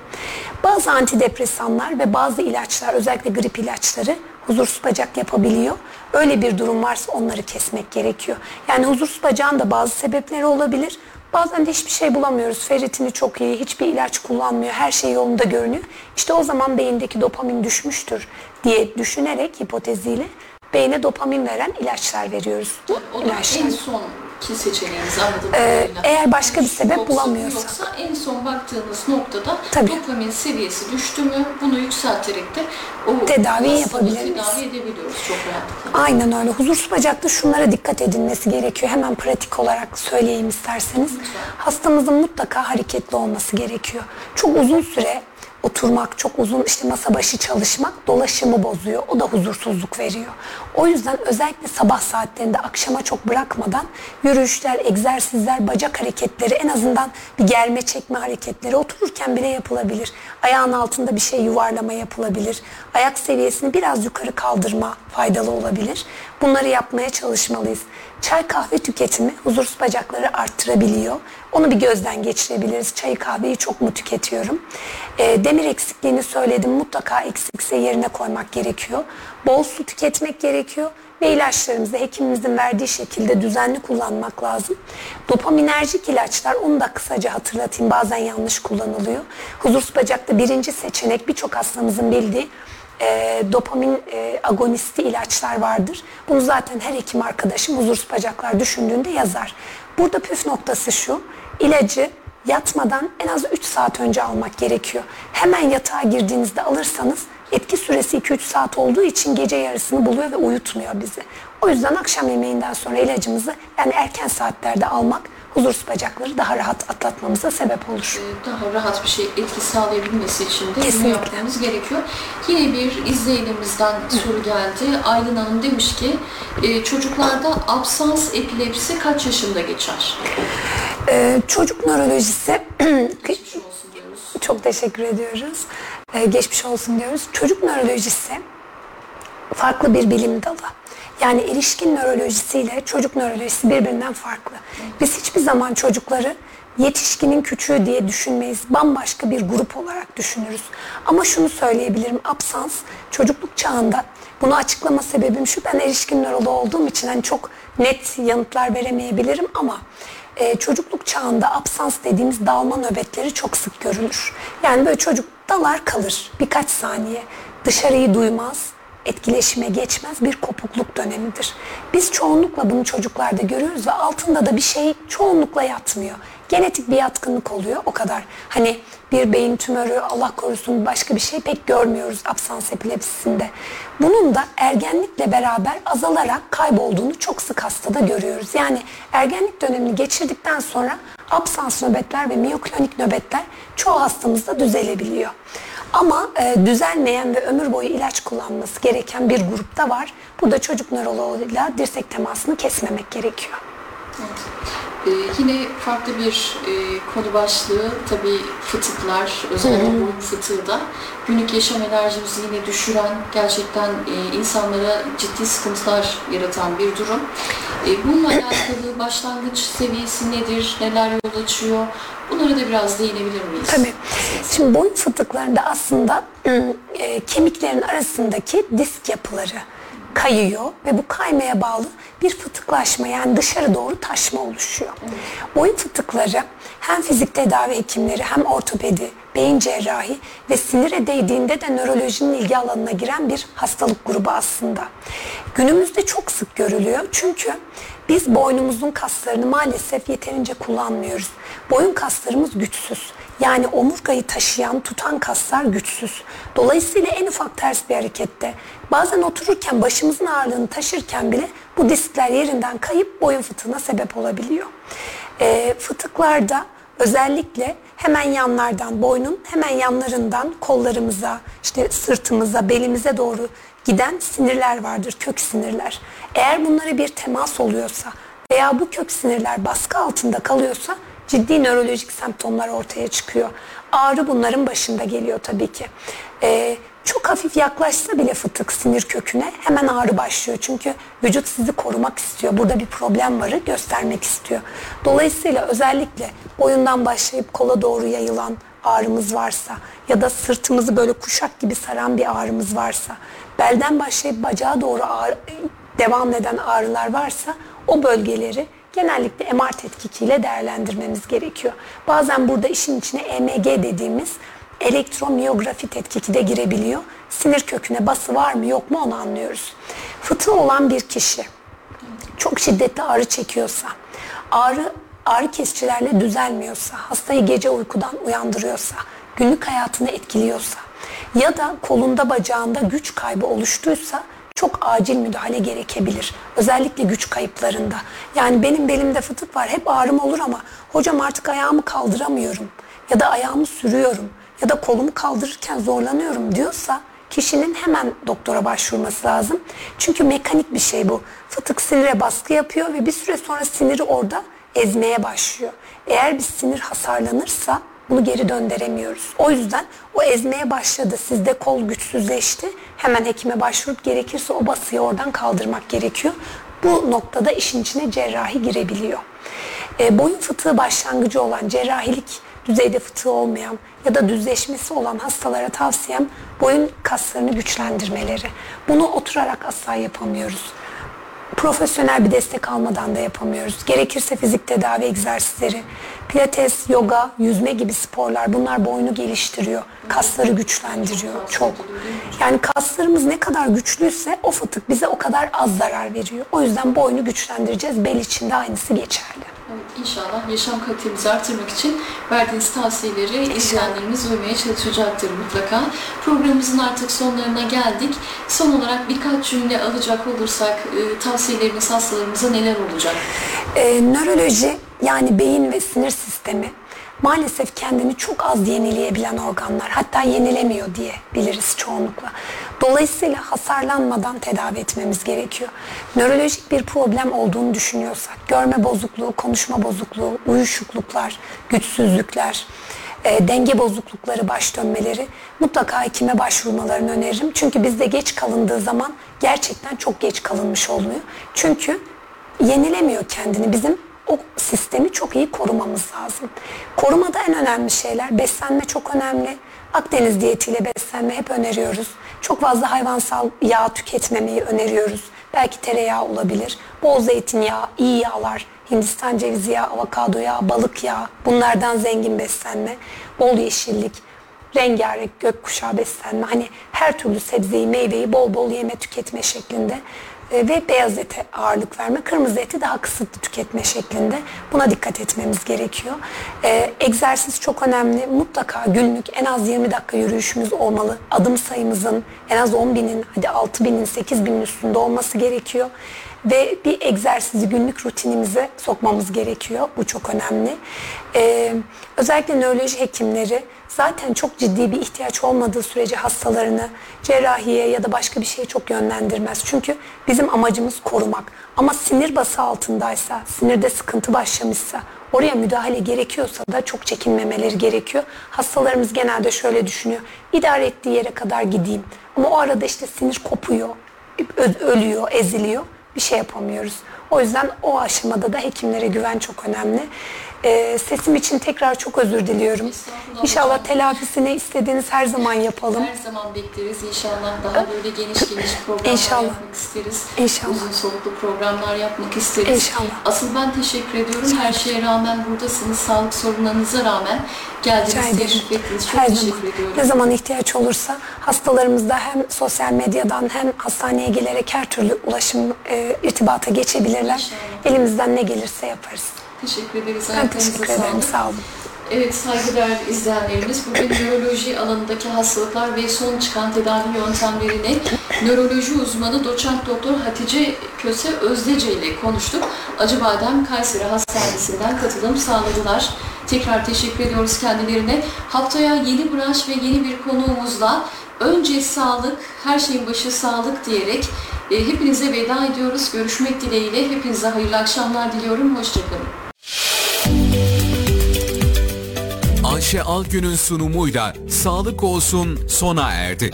Bazı antidepresanlar ve bazı ilaçlar özellikle grip ilaçları huzursuz bacak yapabiliyor. Öyle bir durum varsa onları kesmek gerekiyor. Yani huzursuz bacağın da bazı sebepleri olabilir. Bazen de hiçbir şey bulamıyoruz. Ferritini çok iyi, hiçbir ilaç kullanmıyor, her şey yolunda görünüyor. İşte o zaman beyindeki dopamin düşmüştür diye düşünerek hipoteziyle beyne dopamin veren ilaçlar veriyoruz. O da ilaçlar. en son ki seçeneğiniz anladığım Ee, eğer başka bir sebep bulamıyorsak. Yoksa en son baktığınız noktada Tabii. dopamin seviyesi düştü mü bunu yükselterek de o hastalığı yapabiliriz. Tedavi edebiliyoruz çok rahatlıkla. Aynen öyle. Huzursuz bacakta şunlara dikkat edilmesi gerekiyor. Hemen pratik olarak söyleyeyim isterseniz. Hastamızın mutlaka hareketli olması gerekiyor. Çok uzun süre oturmak, çok uzun işte masa başı çalışmak dolaşımı bozuyor. O da huzursuzluk veriyor. O yüzden özellikle sabah saatlerinde akşama çok bırakmadan yürüyüşler, egzersizler, bacak hareketleri en azından bir germe çekme hareketleri otururken bile yapılabilir. Ayağın altında bir şey yuvarlama yapılabilir. Ayak seviyesini biraz yukarı kaldırma faydalı olabilir. Bunları yapmaya çalışmalıyız. Çay kahve tüketimi huzursuz bacakları arttırabiliyor. Onu bir gözden geçirebiliriz. Çayı kahveyi çok mu tüketiyorum? Ee, demir eksikliğini söyledim. Mutlaka eksikse yerine koymak gerekiyor. Bol su tüketmek gerekiyor. Ve ilaçlarımızı hekimimizin verdiği şekilde düzenli kullanmak lazım. Dopaminerjik ilaçlar onu da kısaca hatırlatayım. Bazen yanlış kullanılıyor. Huzursuz bacakta birinci seçenek birçok hastamızın bildiği e, dopamin e, agonisti ilaçlar vardır. Bunu zaten her hekim arkadaşım huzursuz bacaklar düşündüğünde yazar. Burada püf noktası şu. ilacı yatmadan en az 3 saat önce almak gerekiyor. Hemen yatağa girdiğinizde alırsanız etki süresi 2-3 saat olduğu için gece yarısını buluyor ve uyutmuyor bizi. O yüzden akşam yemeğinden sonra ilacımızı yani erken saatlerde almak huzursuz bacakları daha rahat atlatmamıza sebep olur. Daha rahat bir şey etki sağlayabilmesi için de Kesinlikle. yapmamız gerekiyor. Yine bir izleyenimizden soru geldi. Aylin Hanım demiş ki e, çocuklarda absans epilepsi kaç yaşında geçer? Ee, çocuk nörolojisi çok teşekkür ediyoruz. Ee, geçmiş olsun diyoruz. Çocuk nörolojisi farklı bir bilim dalı. Yani erişkin nörolojisiyle çocuk nörolojisi birbirinden farklı. Biz hiçbir zaman çocukları yetişkinin küçüğü diye düşünmeyiz. Bambaşka bir grup olarak düşünürüz. Ama şunu söyleyebilirim. Absans çocukluk çağında bunu açıklama sebebim şu. Ben erişkin nöroloğu olduğum için hani çok net yanıtlar veremeyebilirim ama e, çocukluk çağında absans dediğimiz dalma nöbetleri çok sık görülür. Yani böyle çocuk dalar kalır birkaç saniye. Dışarıyı duymaz, etkileşime geçmez bir kopukluk dönemidir. Biz çoğunlukla bunu çocuklarda görüyoruz ve altında da bir şey çoğunlukla yatmıyor. Genetik bir yatkınlık oluyor o kadar. Hani bir beyin tümörü Allah korusun başka bir şey pek görmüyoruz absans epilepsisinde. Bunun da ergenlikle beraber azalarak kaybolduğunu çok sık hastada görüyoruz. Yani ergenlik dönemini geçirdikten sonra absans nöbetler ve miyoklonik nöbetler çoğu hastamızda düzelebiliyor. Ama e, düzelmeyen ve ömür boyu ilaç kullanması gereken bir grupta var. Burada çocuk nöroloğuyla dirsek temasını kesmemek gerekiyor. Ee, yine farklı bir e, konu başlığı tabii fıtıklar, özellikle boyun fıtığı da günlük yaşam enerjimizi yine düşüren, gerçekten e, insanlara ciddi sıkıntılar yaratan bir durum. E, bununla alakalı başlangıç seviyesi nedir, neler yol açıyor? Bunlara da biraz değinebilir miyiz? Tabii. Şimdi boyun fıtıklarında aslında ım, e, kemiklerin arasındaki disk yapıları kayıyor ve bu kaymaya bağlı bir fıtıklaşma yani dışarı doğru taşma oluşuyor. Boyun fıtıkları hem fizik tedavi hekimleri hem ortopedi, beyin cerrahi ve sinire değdiğinde de nörolojinin ilgi alanına giren bir hastalık grubu aslında. Günümüzde çok sık görülüyor çünkü biz boynumuzun kaslarını maalesef yeterince kullanmıyoruz. Boyun kaslarımız güçsüz. Yani omurgayı taşıyan, tutan kaslar güçsüz. Dolayısıyla en ufak ters bir harekette bazen otururken başımızın ağırlığını taşırken bile bu diskler yerinden kayıp boyun fıtığına sebep olabiliyor. E, fıtıklarda özellikle hemen yanlardan, boynun hemen yanlarından kollarımıza, işte sırtımıza, belimize doğru giden sinirler vardır, kök sinirler. Eğer bunlara bir temas oluyorsa veya bu kök sinirler baskı altında kalıyorsa ciddi nörolojik semptomlar ortaya çıkıyor. Ağrı bunların başında geliyor tabii ki. Ee, çok hafif yaklaşsa bile fıtık sinir köküne hemen ağrı başlıyor. Çünkü vücut sizi korumak istiyor. Burada bir problem varı göstermek istiyor. Dolayısıyla özellikle boyundan başlayıp kola doğru yayılan ağrımız varsa ya da sırtımızı böyle kuşak gibi saran bir ağrımız varsa, belden başlayıp bacağa doğru ağrı, devam eden ağrılar varsa o bölgeleri genellikle MR tetkikiyle değerlendirmemiz gerekiyor. Bazen burada işin içine EMG dediğimiz elektromiyografi tetkiki de girebiliyor. Sinir köküne bası var mı yok mu onu anlıyoruz. Fıtığı olan bir kişi çok şiddetli ağrı çekiyorsa, ağrı ağrı kesicilerle düzelmiyorsa, hastayı gece uykudan uyandırıyorsa, günlük hayatını etkiliyorsa ya da kolunda bacağında güç kaybı oluştuysa çok acil müdahale gerekebilir. Özellikle güç kayıplarında. Yani benim belimde fıtık var hep ağrım olur ama hocam artık ayağımı kaldıramıyorum ya da ayağımı sürüyorum ya da kolumu kaldırırken zorlanıyorum diyorsa kişinin hemen doktora başvurması lazım. Çünkü mekanik bir şey bu. Fıtık sinire baskı yapıyor ve bir süre sonra siniri orada ezmeye başlıyor. Eğer bir sinir hasarlanırsa bunu geri döndüremiyoruz. O yüzden o ezmeye başladı. Sizde kol güçsüzleşti. Hemen hekime başvurup gerekirse o basıyı oradan kaldırmak gerekiyor. Bu noktada işin içine cerrahi girebiliyor. E, boyun fıtığı başlangıcı olan cerrahilik düzeyde fıtığı olmayan ya da düzleşmesi olan hastalara tavsiyem boyun kaslarını güçlendirmeleri. Bunu oturarak asla yapamıyoruz. Profesyonel bir destek almadan da yapamıyoruz. Gerekirse fizik tedavi egzersizleri, pilates, yoga, yüzme gibi sporlar bunlar boynu geliştiriyor. Kasları güçlendiriyor çok. Yani kaslarımız ne kadar güçlüyse o fıtık bize o kadar az zarar veriyor. O yüzden boynu güçlendireceğiz. Bel için de aynısı geçerli. İnşallah yaşam kalitemizi artırmak için verdiğiniz tavsiyeleri izleyenlerimiz uymaya çalışacaktır mutlaka. Programımızın artık sonlarına geldik. Son olarak birkaç cümle alacak olursak e, tavsiyeleriniz hastalarımıza neler olacak? Ee, nöroloji yani beyin ve sinir sistemi maalesef kendini çok az yenileyebilen organlar. Hatta yenilemiyor diye biliriz çoğunlukla. Dolayısıyla hasarlanmadan tedavi etmemiz gerekiyor. Nörolojik bir problem olduğunu düşünüyorsak, görme bozukluğu, konuşma bozukluğu, uyuşukluklar, güçsüzlükler, e, denge bozuklukları, baş dönmeleri mutlaka hekime başvurmalarını öneririm. Çünkü bizde geç kalındığı zaman gerçekten çok geç kalınmış oluyor. Çünkü yenilemiyor kendini. Bizim o sistemi çok iyi korumamız lazım. Korumada en önemli şeyler beslenme çok önemli. Akdeniz diyetiyle beslenme hep öneriyoruz. Çok fazla hayvansal yağ tüketmemeyi öneriyoruz. Belki tereyağı olabilir. Bol zeytinyağı, iyi yağlar, Hindistan cevizi yağı, avokado yağı, balık yağı bunlardan zengin beslenme. Bol yeşillik, rengarenk gökkuşağı beslenme. Hani her türlü sebzeyi, meyveyi bol bol yeme tüketme şeklinde ve beyaz ete ağırlık verme, kırmızı eti daha kısıtlı tüketme şeklinde. Buna dikkat etmemiz gerekiyor. Ee, egzersiz çok önemli. Mutlaka günlük en az 20 dakika yürüyüşümüz olmalı. Adım sayımızın en az 10 binin, hadi 6 binin, 8 binin üstünde olması gerekiyor. Ve bir egzersizi günlük rutinimize sokmamız gerekiyor. Bu çok önemli. Ee, özellikle nöroloji hekimleri zaten çok ciddi bir ihtiyaç olmadığı sürece hastalarını cerrahiye ya da başka bir şeye çok yönlendirmez. Çünkü bizim amacımız korumak. Ama sinir bası altındaysa, sinirde sıkıntı başlamışsa, oraya müdahale gerekiyorsa da çok çekinmemeleri gerekiyor. Hastalarımız genelde şöyle düşünüyor. İdare ettiği yere kadar gideyim. Ama o arada işte sinir kopuyor, ölüyor, eziliyor. Bir şey yapamıyoruz. O yüzden o aşamada da hekimlere güven çok önemli. Ee, sesim için tekrar çok özür diliyorum. İnşallah telafisini istediğiniz her zaman yapalım. Her zaman bekleriz inşallah. Daha böyle geniş geniş programlar İnşallah. yapmak isteriz. İnşallah. Uzun soluklu programlar yapmak isteriz. İnşallah. Asıl ben teşekkür ediyorum. Her şeye rağmen buradasınız. Sağlık sorunlarınıza rağmen Rica geldiniz, ederim. teşrif ettiniz. Çok Her teşekkür zaman. ediyorum. Ne zaman ihtiyaç olursa hastalarımızda hem sosyal medyadan hem hastaneye gelerek her türlü ulaşım e, irtibata geçebilirler. Elimizden ne gelirse yaparız. Teşekkür ederiz. Ben teşekkür ederim. Sağ olun. Evet saygıdeğer izleyenlerimiz bugün nöroloji alanındaki hastalıklar ve son çıkan tedavi yöntemlerini nöroloji uzmanı doçent doktor Hatice Köse Özdece ile konuştuk. Acıbadem Kayseri Hastanesi'nden katılım sağladılar. Tekrar teşekkür ediyoruz kendilerine. Haftaya yeni branş ve yeni bir konuğumuzla önce sağlık, her şeyin başı sağlık diyerek e, hepinize veda ediyoruz. Görüşmek dileğiyle hepinize hayırlı akşamlar diliyorum. Hoşçakalın. Ayşe Algün'ün sunumuyla Sağlık Olsun sona erdi.